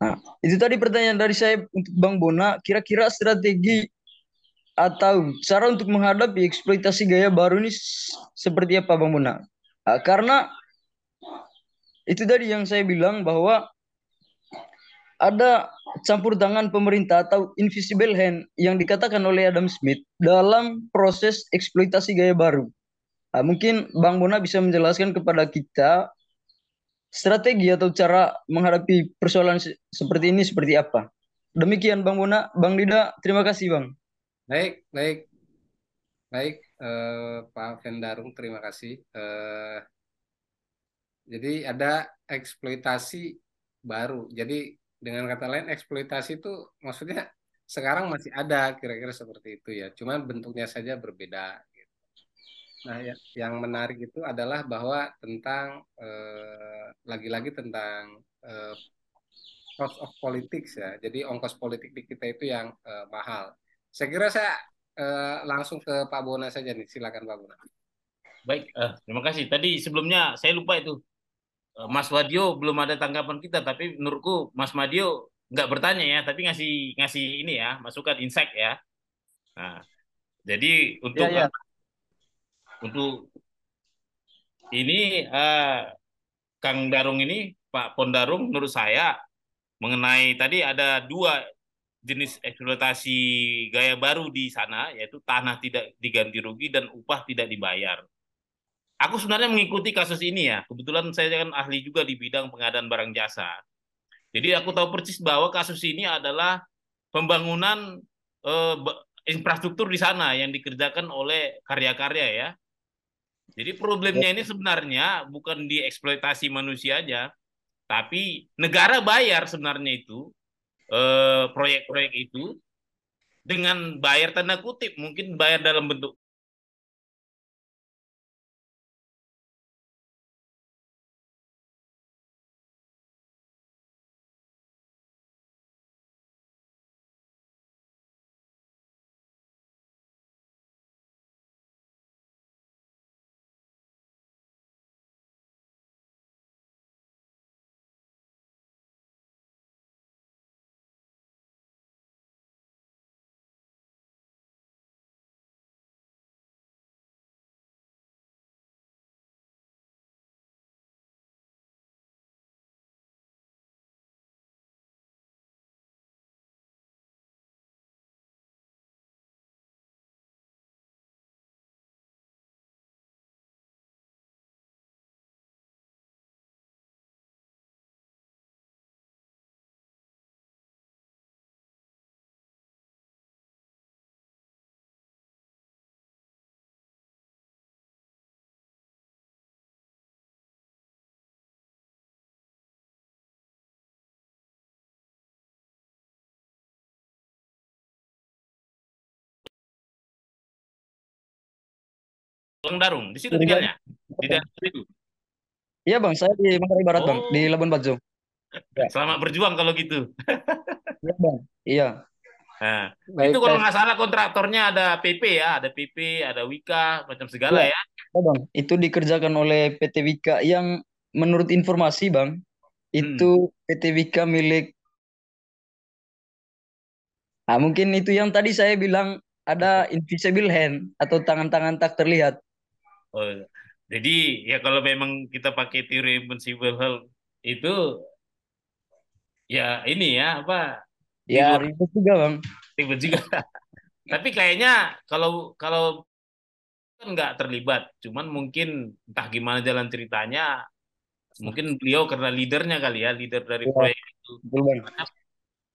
Nah, itu tadi pertanyaan dari saya untuk Bang Bona, kira-kira strategi atau cara untuk menghadapi eksploitasi gaya baru ini seperti apa Bang Bona? Nah, karena itu tadi yang saya bilang bahwa ada campur tangan pemerintah atau invisible hand yang dikatakan oleh Adam Smith dalam proses eksploitasi gaya baru. Ah, mungkin Bang Bona bisa menjelaskan kepada kita strategi atau cara menghadapi persoalan se- seperti ini seperti apa. Demikian Bang Bona, Bang Dida, terima kasih Bang. Baik, baik, baik, eh, Pak Vendarung, terima kasih. Eh, jadi ada eksploitasi baru. Jadi dengan kata lain eksploitasi itu maksudnya sekarang masih ada kira-kira seperti itu ya. Cuma bentuknya saja berbeda. gitu. Nah, ya, yang menarik itu adalah bahwa tentang eh, lagi-lagi tentang eh, cost of politics ya. Jadi ongkos politik di kita itu yang eh, mahal. Saya kira saya eh, langsung ke Pak Bona saja nih. Silakan Pak Bona. Baik, eh, terima kasih. Tadi sebelumnya saya lupa itu. Eh, Mas Wadio belum ada tanggapan kita, tapi menurutku Mas Madio nggak bertanya ya, tapi ngasih ngasih ini ya, masukan insight ya. Nah, jadi untuk Ya, ya. untuk ini eh, Kang Darung ini Pak Pondarung menurut saya mengenai tadi ada dua jenis eksploitasi gaya baru di sana yaitu tanah tidak diganti rugi dan upah tidak dibayar. Aku sebenarnya mengikuti kasus ini ya. Kebetulan saya kan ahli juga di bidang pengadaan barang jasa. Jadi aku tahu persis bahwa kasus ini adalah pembangunan eh, infrastruktur di sana yang dikerjakan oleh karya-karya ya. Jadi problemnya ini sebenarnya bukan di eksploitasi manusia aja, tapi negara bayar sebenarnya itu eh, proyek-proyek itu dengan bayar tanda kutip, mungkin bayar dalam bentuk Bang Darung. Di situ tinggalnya. Di daerah itu. Iya Bang, saya di Manggarai Barat Bang, di Oh, Labuan Bajo. Ya, selamat berjuang kalau gitu. iya Bang. Iya. Nah, Baik, itu kalau nggak salah kontraktornya ada PP ya, ada PP, ada Wika, macam segala Iya, ya. iya, Bang. Itu dikerjakan oleh PT Wika yang menurut informasi Bang, Hmm. itu PT Wika milik Nah, mungkin itu yang tadi saya bilang ada invisible hand atau tangan-tangan tak terlihat. Oh, jadi ya kalau memang kita pakai teori invincible hand itu ya ini ya apa Ya, ribet juga Bang. ribet juga. Tapi kayaknya kalau kalau kan nggak terlibat, cuman mungkin entah gimana jalan ceritanya, mungkin beliau karena leadernya kali ya, leader dari Ya, proyek itu. betul Bang. Karena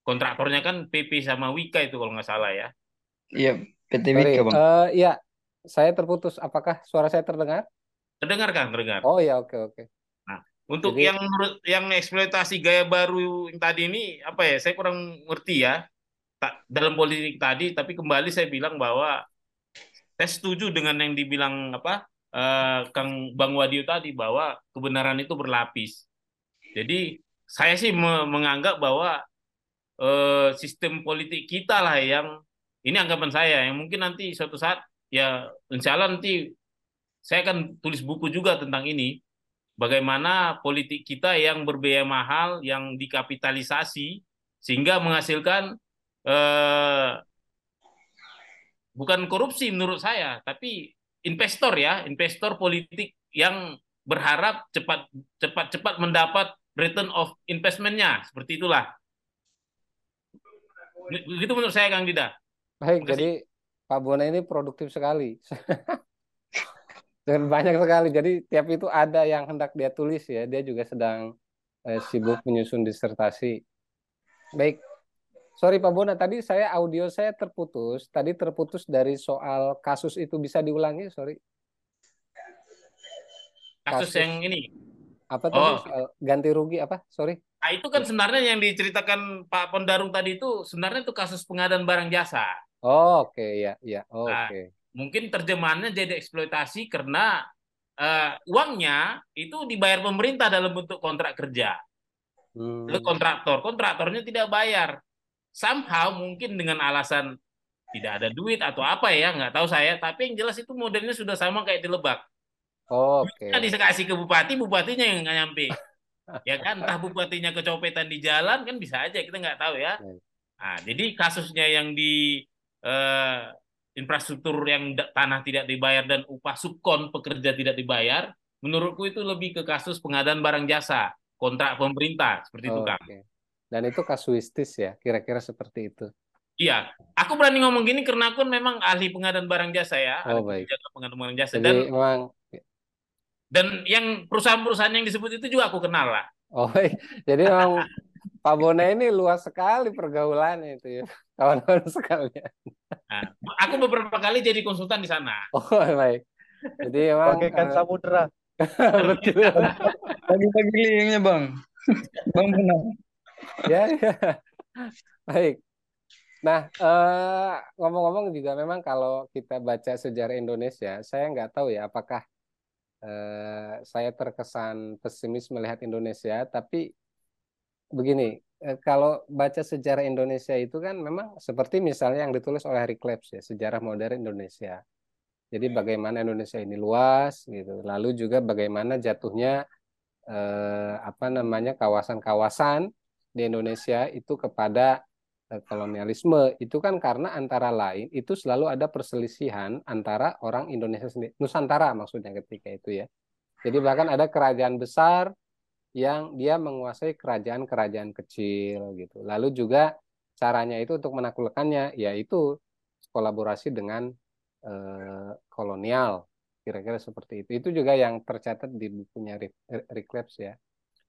kontraktornya kan PP sama Wika itu kalau nggak salah ya. Iya, PT. Wika Bang. Eh, ya, saya terputus. Apakah suara saya terdengar? Terdengar kan, terdengar. Oh ya, oke oke. Nah, untuk Jadi yang menurut yang eksploitasi gaya baru yang tadi ini apa ya? Saya kurang ngerti ya. Tak, dalam politik tadi, tapi kembali saya bilang bahwa saya setuju dengan yang dibilang apa eh, Kang Bang Wadio tadi bahwa kebenaran itu berlapis. Jadi saya sih me- menganggap bahwa eh, sistem politik kita lah yang ini anggapan saya yang mungkin nanti suatu saat ya insya Allah nanti saya akan tulis buku juga tentang ini. Bagaimana politik kita yang berbiaya mahal yang dikapitalisasi sehingga menghasilkan eh, bukan korupsi menurut saya tapi investor ya investor politik yang berharap cepat cepat cepat mendapat return of investmentnya. Seperti itulah. Begitu menurut saya Kang Dida. Baik, jadi Pak Bona ini produktif sekali. dengan banyak sekali. Jadi tiap itu ada yang hendak dia tulis ya. Dia juga sedang eh, sibuk menyusun disertasi. Baik. Sorry Pak Bona, tadi saya audio saya terputus. Tadi terputus dari soal kasus itu bisa diulangi, sorry. Kasus, Kasus. yang ini. Apa tadi Oh. soal ganti rugi apa? Sorry. Nah, itu kan sebenarnya yang diceritakan Pak Pondarung tadi itu sebenarnya itu kasus pengadaan barang jasa. Oh, oke ya, ya. Oh, Nah, Oke. Mungkin terjemahannya jadi eksploitasi karena eh, uangnya itu dibayar pemerintah dalam bentuk kontrak kerja. Hmm. Lalu kontraktor, kontraktornya tidak bayar. Somehow mungkin dengan alasan tidak ada duit atau apa ya, nggak tahu saya. Tapi yang jelas itu modelnya sudah sama kayak di Lebak. Oke. Duitnya dikasih ke bupati, bupatinya yang nggak nyampe. Ya kan, entah bupatinya kecopetan di jalan kan bisa aja kita nggak tahu ya. Nah, jadi kasusnya yang di eh, infrastruktur yang tanah tidak dibayar dan upah subkon pekerja tidak dibayar, menurutku itu lebih ke kasus pengadaan barang jasa, kontrak pemerintah seperti itu Kang. Oke. Dan itu kasuistis ya, kira-kira seperti itu. Iya, aku berani ngomong gini karena aku kan memang ahli pengadaan barang jasa ya, Oh, ahli baik. pengadaan barang jasa Jadi dan memang dan yang perusahaan-perusahaan yang disebut itu juga aku kenal lah. oh. Jadi memang Pak Bona ini luas sekali pergaulannya itu ya. Kawan-kawan sekalian. Nah, aku beberapa kali jadi konsultan di sana. Oh, baik. Jadi memang bagaikan eh, samudera. betul. Pagi-pagi liangnya bang. Bang benar. Ya, ya. Baik. Nah, eh, ngomong-ngomong juga memang kalau kita baca sejarah Indonesia, saya nggak tahu ya apakah eh, saya terkesan pesimis melihat Indonesia, tapi begini, eh, kalau baca sejarah Indonesia itu kan memang seperti misalnya yang ditulis oleh Harry Klebs ya, sejarah modern Indonesia. Jadi bagaimana Indonesia ini luas gitu. Lalu juga bagaimana jatuhnya eh, apa namanya kawasan-kawasan di Indonesia itu kepada eh, kolonialisme. Itu kan karena antara lain itu selalu ada perselisihan antara orang Indonesia sendiri, Nusantara maksudnya ketika itu ya. Jadi bahkan ada kerajaan besar yang dia menguasai kerajaan-kerajaan kecil gitu. Lalu juga caranya itu untuk menaklukkannya yaitu kolaborasi dengan eh, kolonial kira-kira seperti itu. Itu juga yang tercatat di bukunya Klebs ya.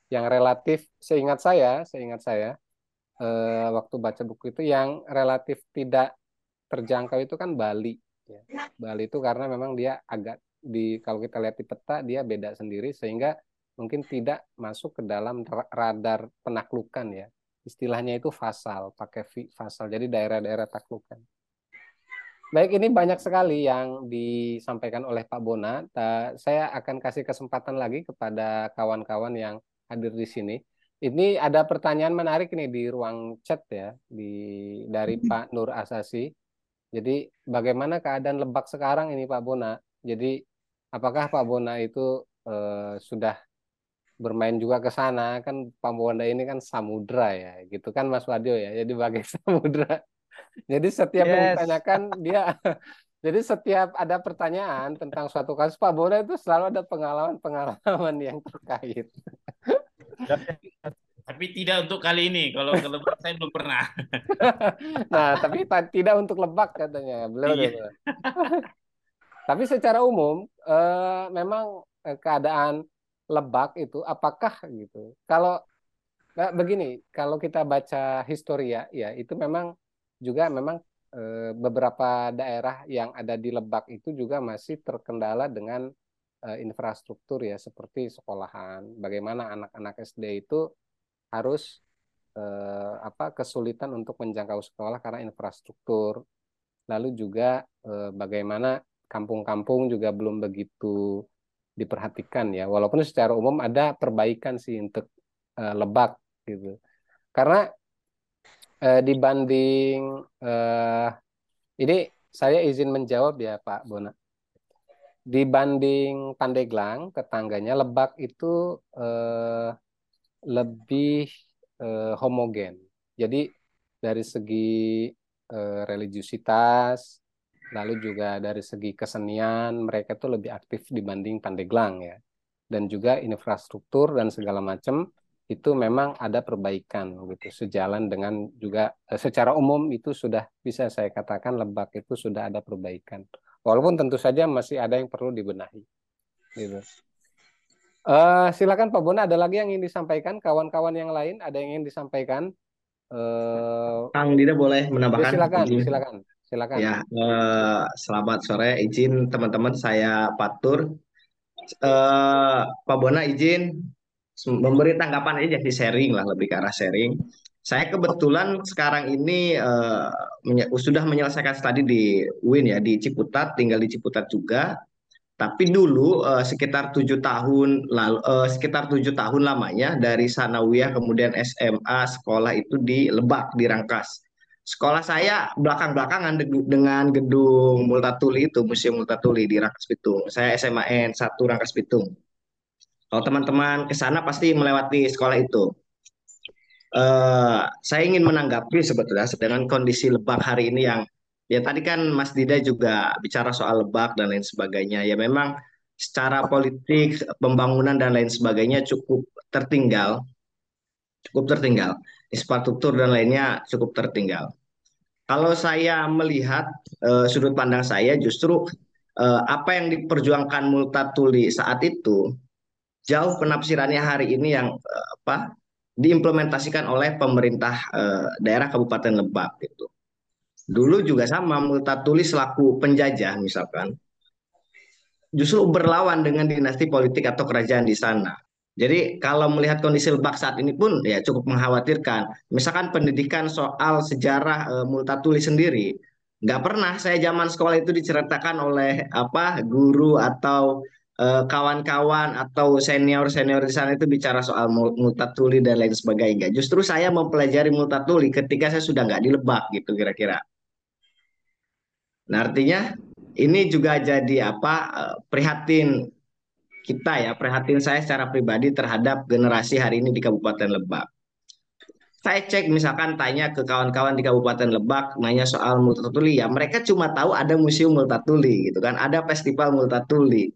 Yang relatif seingat saya, seingat saya eh, waktu baca buku itu yang relatif tidak terjangkau itu kan Bali ya. Bali itu karena memang dia agak di kalau kita lihat di peta dia beda sendiri sehingga mungkin tidak masuk ke dalam ra- radar penaklukan ya. Istilahnya itu fasal, pakai fasal. Jadi daerah-daerah taklukan. Baik, ini banyak sekali yang disampaikan oleh Pak Bona. Saya akan kasih kesempatan lagi kepada kawan-kawan yang hadir di sini. Ini ada pertanyaan menarik nih di ruang chat ya, di dari Pak Nur Asasi. Jadi bagaimana keadaan Lebak sekarang ini Pak Bona? Jadi apakah Pak Bona itu eh, sudah bermain juga ke sana? Kan Bona ini kan samudra ya, gitu kan Mas Wadio ya. Jadi bagai samudra. Jadi setiap yang Yes. ditanyakan dia jadi setiap ada pertanyaan tentang suatu kasus Pak Bona itu selalu ada pengalaman-pengalaman yang terkait. Tapi tidak untuk kali ini. Kalau ke Lebak saya belum pernah. Nah, tapi ta- tidak untuk lebak katanya. Beliau Iya. Tapi secara umum eh, memang eh, keadaan lebak itu apakah gitu. Kalau nah, begini, kalau kita baca historia ya itu memang juga memang eh, beberapa daerah yang ada di Lebak itu juga masih terkendala dengan eh, infrastruktur ya seperti sekolahan. Bagaimana anak-anak SD itu harus eh, apa kesulitan untuk menjangkau sekolah karena infrastruktur. Lalu juga eh, bagaimana kampung-kampung juga belum begitu diperhatikan ya. Walaupun secara umum ada perbaikan sih untuk eh, Lebak gitu. Karena eh, dibanding eh, ini saya izin menjawab ya Pak Bona. Dibanding Pandeglang, tetangganya Lebak itu eh, lebih eh, homogen. Jadi dari segi religiusitas, lalu juga dari segi kesenian, mereka itu lebih aktif dibanding Pandeglang ya. Dan juga infrastruktur dan segala macam itu memang ada perbaikan gitu sejalan dengan juga eh, secara umum itu sudah bisa saya katakan Lebak itu sudah ada perbaikan. Walaupun tentu saja masih ada yang perlu dibenahi. Gitu. Uh, silakan Pak Bona, ada lagi yang ingin disampaikan? Kawan-kawan yang lain ada yang ingin disampaikan? Uh, Kang Dida boleh menambahkan? Ya, silakan, silakan, silakan. Ya, uh, selamat sore. Izin teman-teman saya Patur. Uh, Pak Bona izin memberi tanggapan aja di sharing lah lebih ke arah sharing. Saya kebetulan sekarang ini uh, menye sudah menyelesaikan studi di UIN ya di Ciputat, tinggal di Ciputat juga. Tapi dulu uh, sekitar tujuh tahun lalu, uh, sekitar tujuh tahun lamanya dari Sanawiyah kemudian SMA sekolah itu di Lebak di Rangkas. Sekolah saya belakang-belakangan dengan gedung Multatuli itu Museum Multatuli di Rangkas Bitung. Saya SMA N 1 Rangkas Bitung. Kalau teman-teman ke sana pasti melewati sekolah itu. Uh, saya ingin menanggapi sebetulnya dengan kondisi Lebak hari ini yang Ya tadi kan Mas Dida juga bicara soal lebak dan lain sebagainya. Ya memang secara politik, pembangunan dan lain sebagainya cukup tertinggal. Cukup tertinggal. Infrastruktur dan lainnya cukup tertinggal. Kalau saya melihat uh, sudut pandang saya justru uh, apa yang diperjuangkan Multatuli saat itu jauh penafsirannya hari ini yang uh, apa diimplementasikan oleh pemerintah uh, daerah Kabupaten Lebak gitu. Dulu juga sama Multatuli selaku penjajah misalkan justru berlawan dengan dinasti politik atau kerajaan di sana. Jadi kalau melihat kondisi Lebak saat ini pun ya cukup mengkhawatirkan. Misalkan pendidikan soal sejarah e, Multatuli sendiri, nggak pernah saya zaman sekolah itu diceritakan oleh apa guru atau e, kawan-kawan atau senior-senior di sana itu bicara soal Multatuli dan lain sebagainya. Justru saya mempelajari Multatuli ketika saya sudah nggak di Lebak gitu kira-kira. Nah, artinya ini juga jadi apa eh, prihatin kita ya, prihatin saya secara pribadi terhadap generasi hari ini di Kabupaten Lebak. Saya cek misalkan tanya ke kawan-kawan di Kabupaten Lebak nanya soal Multatuli ya, mereka cuma tahu ada museum Multatuli gitu kan, ada festival Multatuli.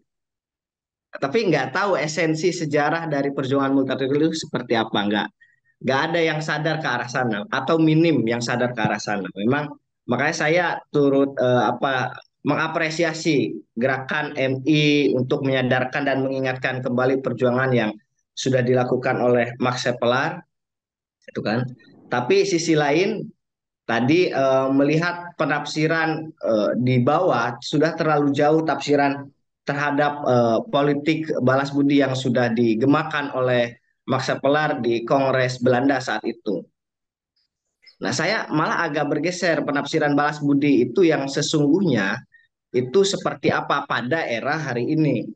Tapi nggak tahu esensi sejarah dari perjuangan Multatuli itu seperti apa, nggak nggak ada yang sadar ke arah sana atau minim yang sadar ke arah sana. Memang Makanya saya turut uh, apa mengapresiasi gerakan MI untuk menyadarkan dan mengingatkan kembali perjuangan yang sudah dilakukan oleh Max Sepelar itu kan. Tapi sisi lain tadi uh, melihat penafsiran uh, di bawah sudah terlalu jauh tafsiran terhadap uh, politik balas budi yang sudah digemakan oleh Max Sepelar di Kongres Belanda saat itu. Nah, saya malah agak bergeser penafsiran balas budi itu yang sesungguhnya itu seperti apa pada era hari ini.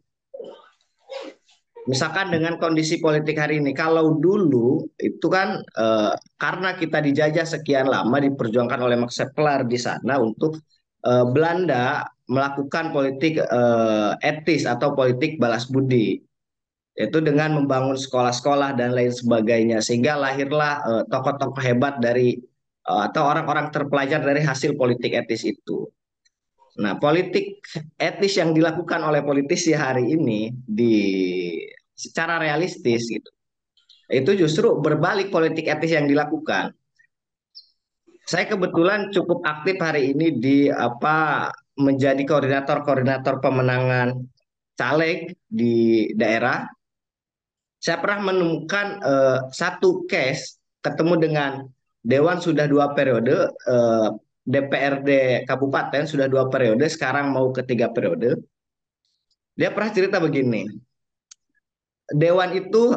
Misalkan dengan kondisi politik hari ini, kalau dulu itu kan eh, karena kita dijajah sekian lama diperjuangkan oleh Max di sana untuk eh, Belanda melakukan politik eh, etis atau politik balas budi itu dengan membangun sekolah-sekolah dan lain sebagainya sehingga lahirlah tokoh-tokoh hebat dari atau orang-orang terpelajar dari hasil politik etis itu. Nah, politik etis yang dilakukan oleh politisi hari ini di secara realistis gitu. Itu justru berbalik politik etis yang dilakukan. Saya kebetulan cukup aktif hari ini di apa menjadi koordinator-koordinator pemenangan caleg di daerah. Saya pernah menemukan uh, satu case ketemu dengan Dewan sudah dua periode, eh, DPRD Kabupaten sudah dua periode, sekarang mau ketiga periode. Dia pernah cerita begini, Dewan itu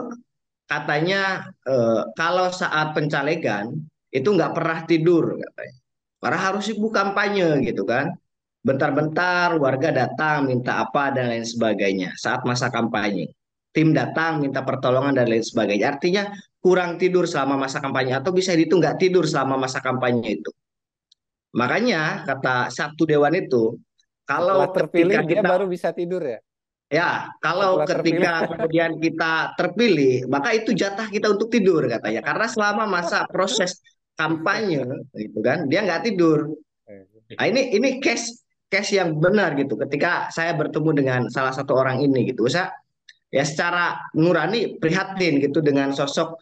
katanya eh, kalau saat pencalegan itu nggak pernah tidur katanya, karena harus sibuk kampanye gitu kan. Bentar-bentar warga datang minta apa dan lain sebagainya saat masa kampanye. Tim datang minta pertolongan dan lain sebagainya. Artinya kurang tidur selama masa kampanye atau bisa dihitung nggak tidur selama masa kampanye itu. Makanya kata satu dewan itu kalau Setelah terpilih ketika kita, dia baru bisa tidur ya. Ya, kalau Setelah ketika terpilih. kemudian kita terpilih, maka itu jatah kita untuk tidur katanya. Karena selama masa proses kampanye gitu kan, dia nggak tidur. Nah, ini ini case case yang benar gitu. Ketika saya bertemu dengan salah satu orang ini gitu, saya ya secara nurani prihatin gitu dengan sosok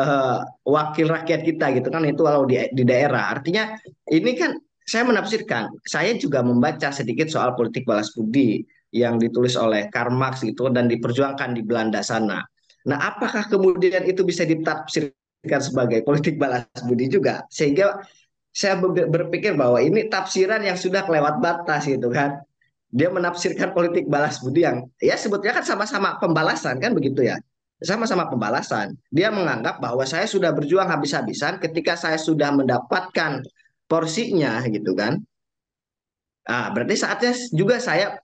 uh, wakil rakyat kita gitu kan itu kalau di, di daerah. Artinya ini kan saya menafsirkan, saya juga membaca sedikit soal politik balas budi yang ditulis oleh Karl Marx gitu dan diperjuangkan di Belanda sana. Nah, apakah kemudian itu bisa ditafsirkan sebagai politik balas budi juga? Sehingga saya berpikir bahwa ini tafsiran yang sudah kelewat batas gitu kan. Dia menafsirkan politik balas budi yang ya sebetulnya kan sama-sama pembalasan kan begitu ya. Sama-sama pembalasan. Dia menganggap bahwa saya sudah berjuang habis-habisan ketika saya sudah mendapatkan porsinya gitu kan. Nah, berarti saatnya juga saya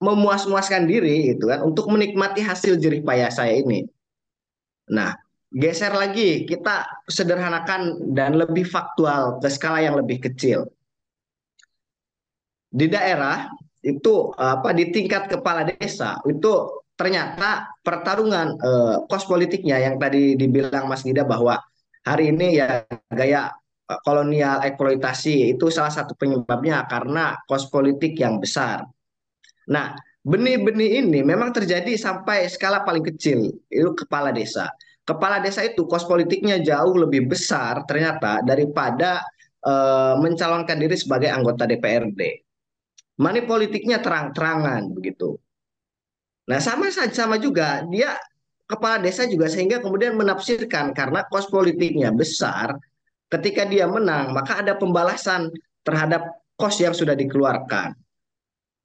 memuas-muaskan diri gitu kan untuk menikmati hasil jerih payah saya ini. Nah, geser lagi kita sederhanakan dan lebih faktual ke skala yang lebih kecil. Di daerah itu apa di tingkat kepala desa itu ternyata pertarungan eh, kos politiknya yang tadi dibilang Mas Gida bahwa hari ini ya gaya eh, kolonial eksploitasi itu salah satu penyebabnya karena kos politik yang besar. Nah, benih-benih ini memang terjadi sampai skala paling kecil, itu kepala desa kepala desa itu kos politiknya jauh lebih besar ternyata daripada uh, mencalonkan diri sebagai anggota DPRD. Money politiknya terang-terangan begitu. Nah sama sama juga dia kepala desa juga sehingga kemudian menafsirkan karena kos politiknya besar, ketika dia menang maka ada pembalasan terhadap kos yang sudah dikeluarkan.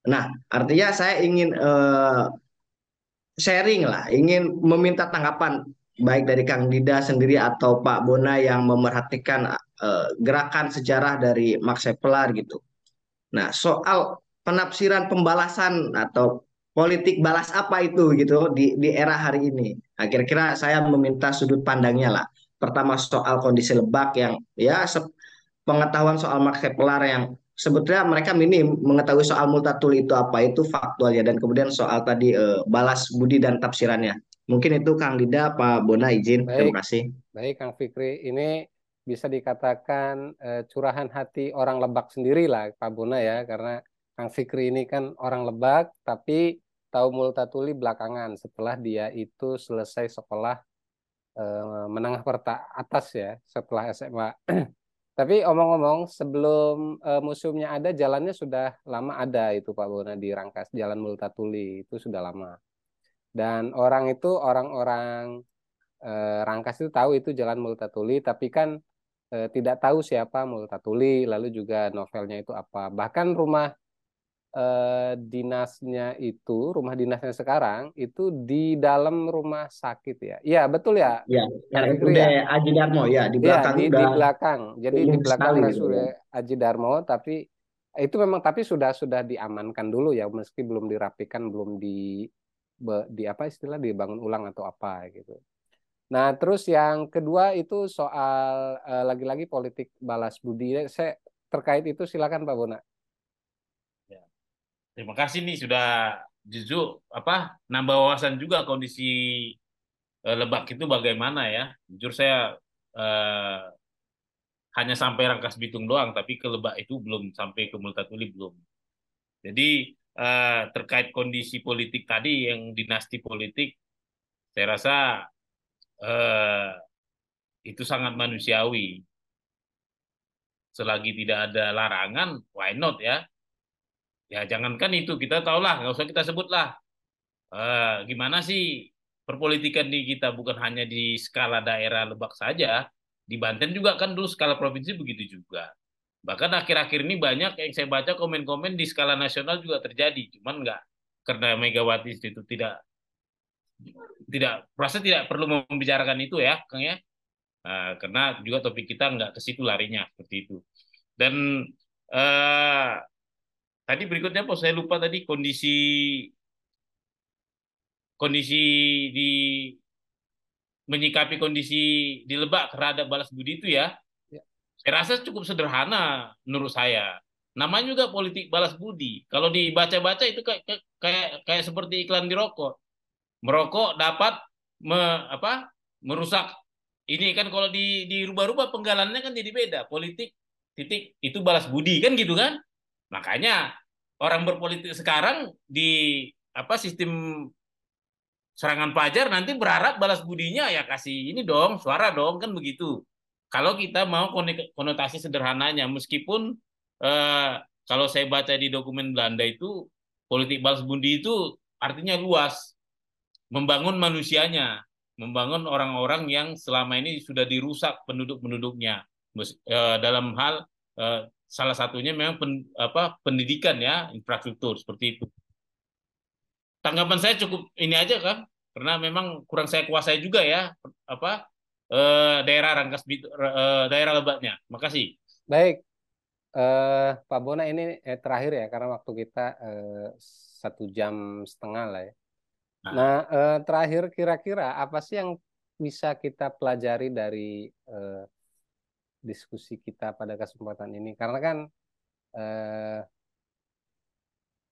Nah artinya saya ingin uh, sharing lah, ingin meminta tanggapan baik dari Kang Dida sendiri atau Pak Bona yang memerhatikan uh, gerakan sejarah dari Max gitu. Nah, soal penafsiran pembalasan atau politik balas apa itu gitu di di era hari ini. Nah, kira-kira saya meminta sudut pandangnya lah. Pertama soal kondisi lebak yang ya pengetahuan soal Max Havelaar yang sebetulnya mereka minim mengetahui soal multatuli itu apa itu faktual ya dan kemudian soal tadi uh, balas budi dan tafsirannya. Mungkin itu Kang Dida, Pak Bona izin. Baik, Terima kasih. Baik, Kang Fikri. Ini bisa dikatakan eh, curahan hati orang Lebak sendiri lah, Pak Bona ya, karena Kang Fikri ini kan orang Lebak, tapi tahu Multatuli belakangan setelah dia itu selesai sekolah eh, menengah perta atas ya, setelah SMA. Tapi omong-omong, sebelum uh, museumnya ada, jalannya sudah lama ada itu Pak Bona di Rangkas, Jalan Multatuli itu sudah lama. Dan orang itu orang-orang eh, Rangkas itu tahu itu jalan Multatuli, tapi kan eh, tidak tahu siapa Multatuli, lalu juga novelnya itu apa. Bahkan rumah eh, dinasnya itu, rumah dinasnya sekarang itu di dalam rumah sakit ya. Iya betul ya. Iya. RSUD ya? Aji Darmo ya di iya, belakang. Ya, di, di belakang. Jadi di belakang RSUD gitu. Aji Darmo, tapi itu memang tapi sudah sudah diamankan dulu ya, meski belum dirapikan, belum di di apa istilah dibangun ulang atau apa gitu. Nah, terus yang kedua itu soal uh, lagi-lagi politik balas budi. Saya terkait itu silakan Pak Bona. Terima kasih nih sudah jujur apa nambah wawasan juga kondisi uh, Lebak itu bagaimana ya. Jujur saya uh, hanya sampai Rangkas Bitung doang, tapi ke Lebak itu belum sampai ke Multatuli belum. Jadi uh, terkait kondisi politik tadi yang dinasti politik, saya rasa uh, itu sangat manusiawi. Selagi tidak ada larangan, why not ya? Ya jangankan itu, kita tahulah, nggak usah kita sebutlah. Uh, gimana sih perpolitikan di kita bukan hanya di skala daerah Lebak saja, di Banten juga kan dulu skala provinsi begitu juga. Bahkan akhir-akhir ini banyak yang saya baca komen-komen di skala nasional juga terjadi, cuman nggak karena Megawati itu tidak tidak merasa tidak perlu membicarakan itu ya, Kang ya. Uh, karena juga topik kita nggak ke situ larinya seperti itu. Dan uh, tadi berikutnya apa saya lupa tadi kondisi kondisi di menyikapi kondisi di Lebak terhadap balas budi itu ya saya rasa cukup sederhana menurut saya. Namanya juga politik balas budi. Kalau dibaca-baca itu kayak kayak kayak seperti iklan di rokok. Merokok dapat me, apa? merusak ini kan kalau di dirubah-rubah penggalannya kan jadi beda. Politik titik itu balas budi kan gitu kan? Makanya orang berpolitik sekarang di apa sistem serangan pelajar nanti berharap balas budinya ya kasih ini dong suara dong kan begitu. Kalau kita mau konotasi sederhananya, meskipun eh, kalau saya baca di dokumen Belanda itu politik balas budi itu artinya luas, membangun manusianya, membangun orang-orang yang selama ini sudah dirusak penduduk-penduduknya. Eh, dalam hal eh, salah satunya memang pen, apa pendidikan ya infrastruktur seperti itu. Tanggapan saya cukup ini aja kan, karena memang kurang saya kuasai juga ya apa eh, daerah Rangkas eh, daerah Lebaknya. Makasih. Baik, eh, Pak Bona ini eh, terakhir ya karena waktu kita eh, satu jam setengah lah ya. Nah, eh, terakhir kira-kira apa sih yang bisa kita pelajari dari eh, diskusi kita pada kesempatan ini? Karena kan eh,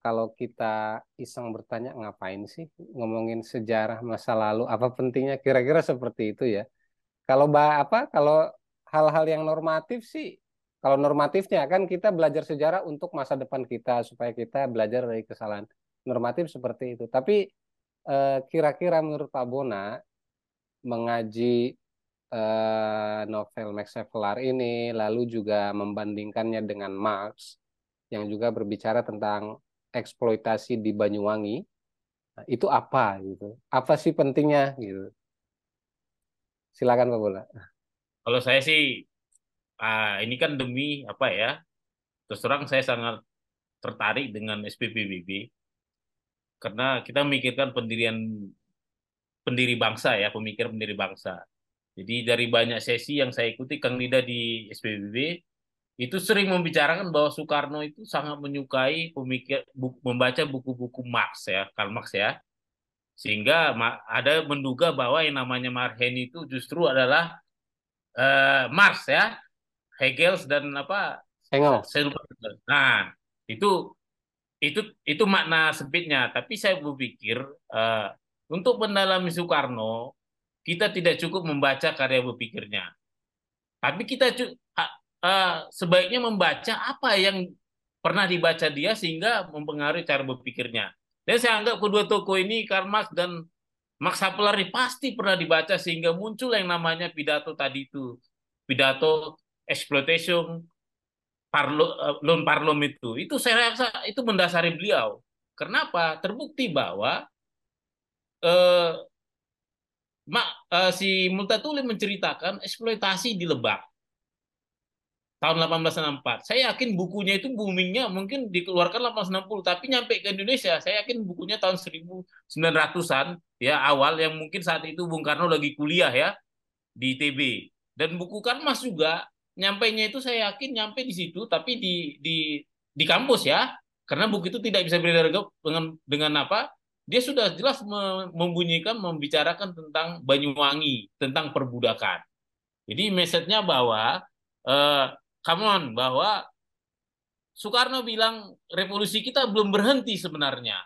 kalau kita iseng bertanya ngapain sih ngomongin sejarah masa lalu, apa pentingnya? Kira-kira seperti itu ya. Kalau apa? Kalau hal-hal yang normatif sih, kalau normatifnya kan kita belajar sejarah untuk masa depan kita supaya kita belajar dari kesalahan normatif seperti itu. Tapi Eh, kira-kira menurut Pak Bona mengaji eh, novel Max Havelaar ini lalu juga membandingkannya dengan Marx yang juga berbicara tentang eksploitasi di Banyuwangi. Nah, itu apa gitu? Apa sih pentingnya gitu? Silakan Pak Bona kalau saya sih ah, ini kan demi apa ya? Terus terang saya sangat tertarik dengan SPPBB karena kita memikirkan pendirian pendiri bangsa ya, pemikir pendiri bangsa. Jadi dari banyak sesi yang saya ikuti Kang Nida di SPBB itu sering membicarakan bahwa Soekarno itu sangat menyukai pemikir buku, membaca buku-buku Marx ya, Karl Marx ya. Sehingga ada menduga bahwa yang namanya Marhen itu justru adalah uh, Marx ya, Hegel dan apa? Engels. Nah, itu itu itu makna sempitnya tapi saya berpikir uh, untuk mendalami Soekarno kita tidak cukup membaca karya berpikirnya tapi kita sebaiknya membaca apa yang pernah dibaca dia sehingga mempengaruhi cara berpikirnya dan saya anggap kedua tokoh ini Karl Marx dan Max Havelaar pasti pernah dibaca sehingga muncul yang namanya pidato tadi itu pidato exploitation parlo, eh, non parlom itu itu saya rasa itu mendasari beliau. Kenapa? Terbukti bahwa eh, mak, eh, si Multatuli menceritakan eksploitasi di Lebak tahun 1864. Saya yakin bukunya itu boomingnya mungkin dikeluarkan 1860, tapi nyampe ke Indonesia, saya yakin bukunya tahun 1900-an ya awal yang mungkin saat itu Bung Karno lagi kuliah ya di ITB. Dan buku Karmas juga nyampainya itu saya yakin nyampe di situ tapi di di di kampus ya karena buku itu tidak bisa beredar dengan dengan apa dia sudah jelas membunyikan membicarakan tentang Banyuwangi tentang perbudakan. Jadi message-nya bahwa eh, come on bahwa Soekarno bilang revolusi kita belum berhenti sebenarnya.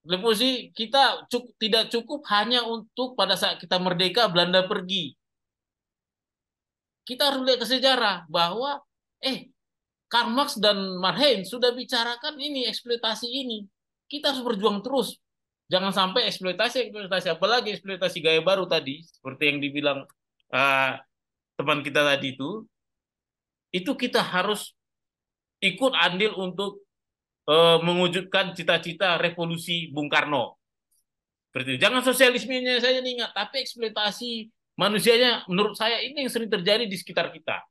Revolusi kita cukup, tidak cukup hanya untuk pada saat kita merdeka Belanda pergi. Kita harus lihat ke sejarah bahwa eh Karl Marx dan Marheim sudah bicarakan ini eksploitasi ini. Kita harus berjuang terus. Jangan sampai eksploitasi eksploitasi apalagi eksploitasi gaya baru tadi seperti yang dibilang uh, teman kita tadi itu itu kita harus ikut andil untuk uh, mewujudkan cita-cita revolusi Bung Karno. Seperti itu. Jangan sosialismenya saja ingat, tapi eksploitasi manusianya menurut saya ini yang sering terjadi di sekitar kita.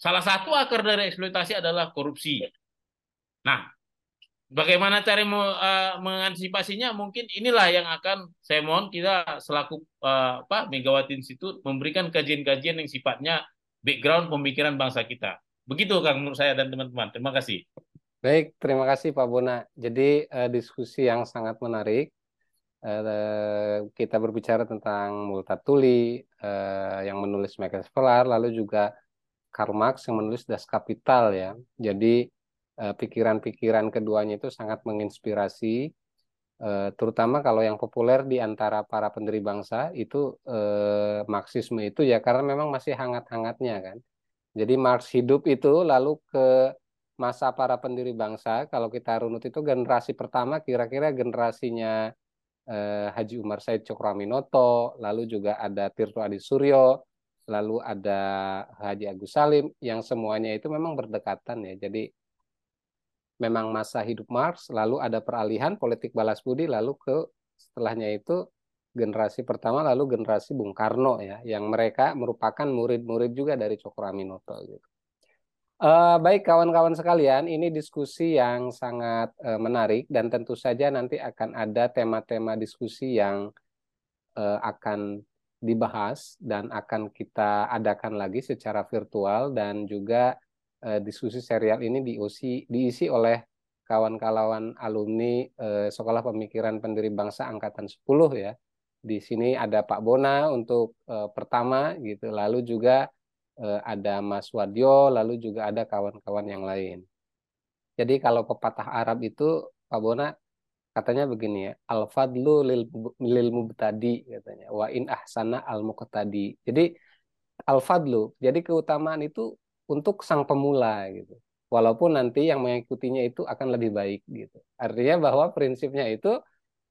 Salah satu akar dari eksploitasi adalah korupsi. Nah, bagaimana cara uh, mengantisipasinya? Mungkin inilah yang akan saya mohon kita selaku uh, apa Megawati Institut memberikan kajian-kajian yang sifatnya background pemikiran bangsa kita. Begitu Kang menurut saya dan teman-teman. Terima kasih. Baik, terima kasih Pak Bona. Jadi uh, diskusi yang sangat menarik. Eh, kita berbicara tentang Multatuli uh, yang menulis Max Havelaar, lalu juga Karl Marx yang menulis Das Kapital ya. Jadi pikiran-pikiran keduanya itu sangat menginspirasi, terutama kalau yang populer di antara para pendiri bangsa itu Marxisme itu ya karena memang masih hangat-hangatnya kan. Jadi Marx hidup itu lalu ke masa para pendiri bangsa, kalau kita runut itu generasi pertama kira-kira generasinya eh, Haji Umar Said Cokroaminoto, lalu juga ada Tirto Adi Suryo, lalu ada Haji Agus Salim, yang semuanya itu memang berdekatan ya. Jadi memang masa hidup Marx, lalu ada peralihan politik balas budi, lalu ke setelahnya itu generasi pertama, lalu generasi Bung Karno ya, yang mereka merupakan murid-murid juga dari Cokroaminoto gitu. Uh, baik kawan-kawan sekalian, ini diskusi yang sangat uh, menarik dan tentu saja nanti akan ada tema-tema diskusi yang uh, akan dibahas dan akan kita adakan lagi secara virtual dan juga uh, diskusi serial ini diisi, diisi oleh kawan-kawan alumni uh, Sekolah Pemikiran Pendiri Bangsa Angkatan 10 ya. Di sini ada Pak Bona untuk uh, pertama gitu, lalu juga Eh, ada Mas Wadyo, lalu juga ada kawan-kawan yang lain. Jadi kalau pepatah Arab itu Pak Bona katanya begini ya, al-fadlu lil, lil mubtadi katanya, wa in ahsana al muqtadi. Jadi al-fadlu, jadi keutamaan itu untuk sang pemula gitu. Walaupun nanti yang mengikutinya itu akan lebih baik gitu. Artinya bahwa prinsipnya itu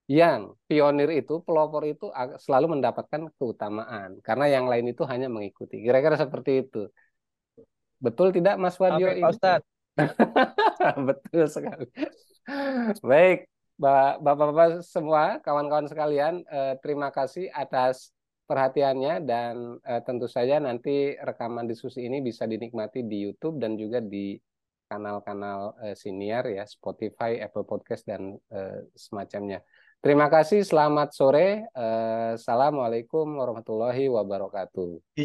yang pionir itu, pelopor itu selalu mendapatkan keutamaan karena yang lain itu hanya mengikuti. Kira-kira seperti itu. Betul tidak Mas Wadio? Amin, Pak Ustadz. Betul sekali. Baik, Bapak-bapak semua, kawan-kawan sekalian, eh, terima kasih atas perhatiannya dan eh, tentu saja nanti rekaman diskusi ini bisa dinikmati di YouTube dan juga di kanal-kanal eh, siniar ya, Spotify, Apple Podcast dan eh, semacamnya. Terima kasih, selamat sore. Assalamualaikum warahmatullahi wabarakatuh.